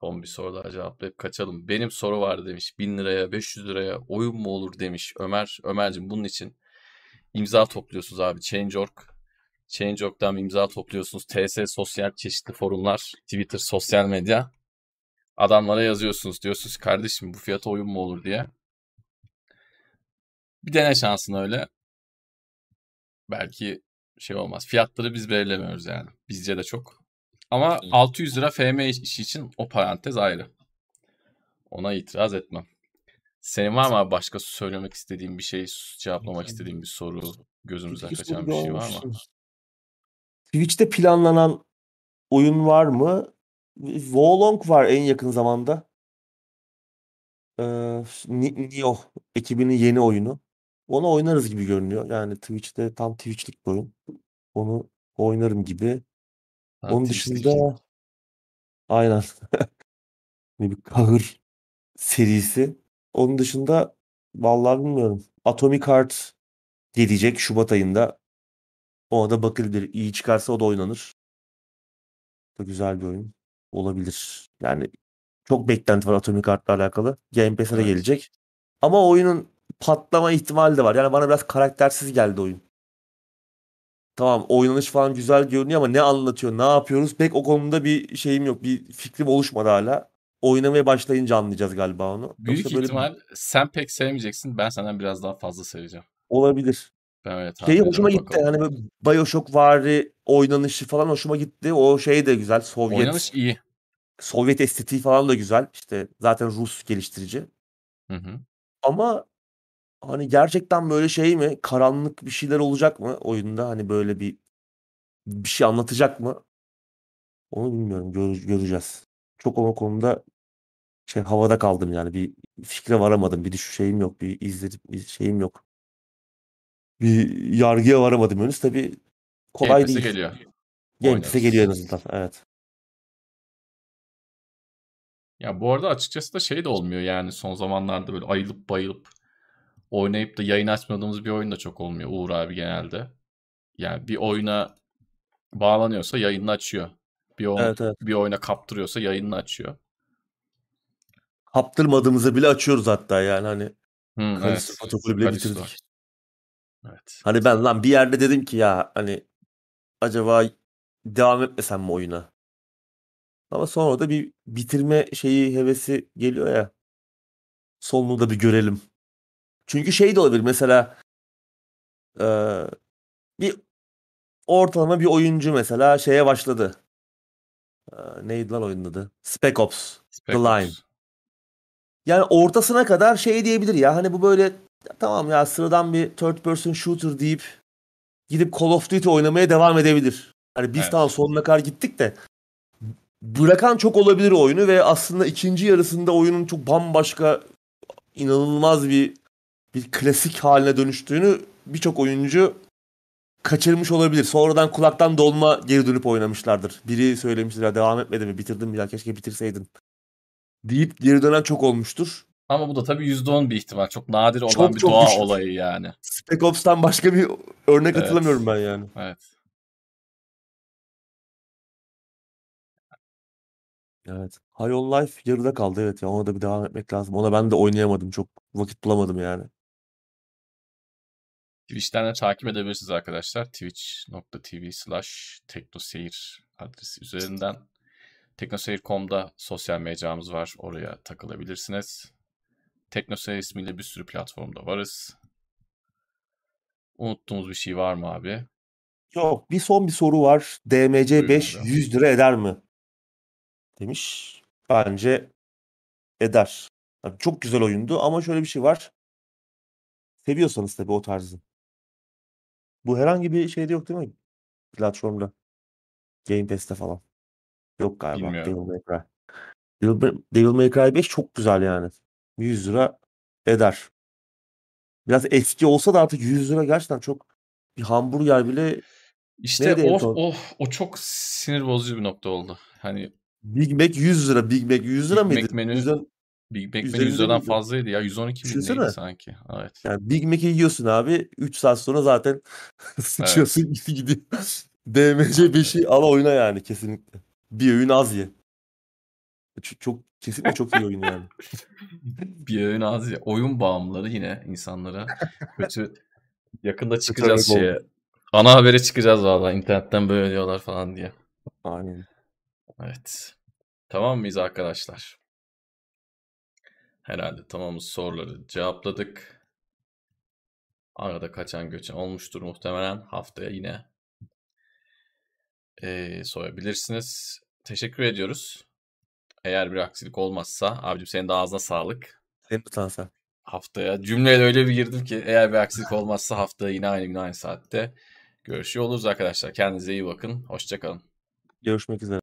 Son bir soru daha cevaplayıp kaçalım. Benim soru var demiş. 1000 liraya 500 liraya oyun mu olur demiş Ömer. Ömer'cim bunun için imza topluyorsunuz abi. Change.org. Change.org'dan imza topluyorsunuz. TS sosyal çeşitli forumlar. Twitter sosyal medya. Adamlara yazıyorsunuz. Diyorsunuz kardeşim bu fiyata oyun mu olur diye. Bir dene şansın öyle. Belki şey olmaz. Fiyatları biz belirlemiyoruz yani. Bizce de çok. Ama Evet. 600 lira FM işi için o parantez ayrı. Ona itiraz etmem. Senin var mı abi başka söylemek istediğin bir şey, cevaplamak istediğin bir soru, gözümüzden kaçan bir şey var mı? Twitch'te planlanan oyun var mı? Wolong var en yakın zamanda. Ee, Ni- Nioh ekibinin yeni oyunu. Onu oynarız gibi görünüyor. Yani Twitch'te tam Twitch'lik bir oyun. Onu oynarım gibi. Ha, Onun dışında aynen Ne bir kahır serisi. Onun dışında vallahi bilmiyorum. Atomic Heart gelecek Şubat ayında. O da bakılabilir. İyi çıkarsa o da oynanır. Da güzel bir oyun olabilir. Yani çok beklenti var Atomic Heart'la alakalı. Game Pass'e de Evet. gelecek. Ama oyunun patlama ihtimali de var. Yani bana biraz karaktersiz geldi oyun. Tamam oynanış falan güzel görünüyor ama ne anlatıyor, ne yapıyoruz pek o konuda bir şeyim yok. Bir fikrim oluşmadı hala. Oynamaya başlayınca anlayacağız galiba onu. Büyük Yoksa böyle ihtimal sen pek sevmeyeceksin. Ben senden biraz daha fazla seveceğim. olabilir. Ben öyle Şeyi hoşuma gitti. Bakalım. Hani böyle BioShock vari oynanışı falan hoşuma gitti. O şey de güzel. Sovyet Oynanış iyi. Sovyet estetiği falan da güzel. İşte zaten Rus geliştirici. Hı hı. Ama hani gerçekten böyle şey mi? Karanlık bir şeyler olacak mı oyunda? Hani böyle bir bir şey anlatacak mı? Onu bilmiyorum. Gör- göreceğiz. Çok o konuda şey havada kaldım yani. Bir fikre varamadım. Bir düş şeyim yok. Bir izledim bir şeyim yok. Bir yargıya varamadım henüz. Tabii Game kolay Pass'e değil. geliyor. Game Pass'e geliyor en azından. Evet. Ya bu arada açıkçası da şey de olmuyor yani son zamanlarda böyle ayılıp bayılıp oynayıp da yayın açmadığımız bir oyun da çok olmuyor Uğur abi genelde. Yani bir oyuna bağlanıyorsa yayını açıyor. Bir, oyun, Evet evet. bir oyuna kaptırıyorsa yayını açıyor. Kaptırmadığımızı bile açıyoruz hatta yani hani Hı, Kalisto evet. bile bitirdik. Evet. Hani ben lan bir yerde dedim ki ya hani acaba devam etmesem mi oyuna? Ama sonra da bir bitirme şeyi hevesi geliyor ya. Sonunu da bir görelim. Çünkü şey de olabilir mesela eee, bir ortalama bir oyuncu mesela şeye başladı. Eee, neydi lan oyunun adı? Spec Ops. Spec The Line. Ops. Yani ortasına kadar şey diyebilir ya hani bu böyle ya tamam ya sıradan bir third person shooter deyip gidip Call of Duty oynamaya devam edebilir. Hani biz Evet. tamam sonuna kadar gittik de bırakan çok olabilir oyunu ve aslında ikinci yarısında oyunun çok bambaşka inanılmaz bir bir klasik haline dönüştüğünü birçok oyuncu kaçırmış olabilir. Sonradan kulaktan dolma geri dönüp oynamışlardır. Biri söylemiştir ya devam etmedi mi bitirdim ya keşke bitirseydin deyip geri dönen çok olmuştur. Ama bu da tabii %10 bir ihtimal. Çok nadir olan Çok bir çok doğa düşük. olayı yani. Spec Ops'tan başka bir örnek Evet. hatırlamıyorum ben yani. Evet. Evet. High on Life yarıda kaldı evet ya ona da bir devam etmek lazım. Ona ben de oynayamadım. Çok vakit bulamadım yani. Twitch'ten de takip edebilirsiniz arkadaşlar. Twitch.tv slash teknoseyir adresi üzerinden. Teknoseyir.com'da sosyal mecramız var. Oraya takılabilirsiniz. Teknoseyir ismiyle bir sürü platformda varız. Unuttuğumuz bir şey var mı abi? Yok bir son bir soru var. DMC 5 Buyurun 100 lira eder mi? Demiş. Bence eder. Yani çok güzel oyundu ama şöyle bir şey var. Seviyorsanız tabii o tarzı. Bu herhangi bir şeyde yok değil mi? Platformda. Game Pass'te falan. Yok galiba. Bilmiyorum. Devil May Cry. Devil, Devil May Cry 5 çok güzel yani. 100 lira eder. Biraz eski olsa da artık 100 lira gerçekten çok bir hamburger bile İşte neydi o, o, o çok sinir bozucu bir nokta oldu. Hani Big Mac 100 lira. Big Mac 100 lira Big mıydı? Mac menü Yüzden, Big Mac menü üzerinde 100 liradan miydi? fazlaydı ya. 112 mi neydi Düşünsene. sanki? Evet. Yani Big Mac'i yiyorsun abi. 3 saat sonra zaten sıçıyorsun gitti gidiyor. DMC Aynen 5'i al oyna yani kesinlikle. Bir öğün az ye. Çok, çok kesinlikle çok iyi oyun yani. Bir öğün az ya. Oyun bağımlıları yine insanlara kötü. Yakında çıkacağız şeye. Ana habere çıkacağız valla. internetten böyle diyorlar falan diye. Aynen. Evet. Tamam mıyız arkadaşlar? Herhalde tamamız soruları cevapladık. Arada kaçan göçen olmuştur muhtemelen. Haftaya yine eee, sorabilirsiniz. Teşekkür ediyoruz. Eğer bir aksilik olmazsa abicim senin de ağzına sağlık. Senin de sen. Haftaya cümleye öyle bir girdim ki eğer bir aksilik olmazsa haftaya yine aynı gün aynı saatte görüşüyor oluruz arkadaşlar. Kendinize iyi bakın. Hoşçakalın. Görüşmek üzere.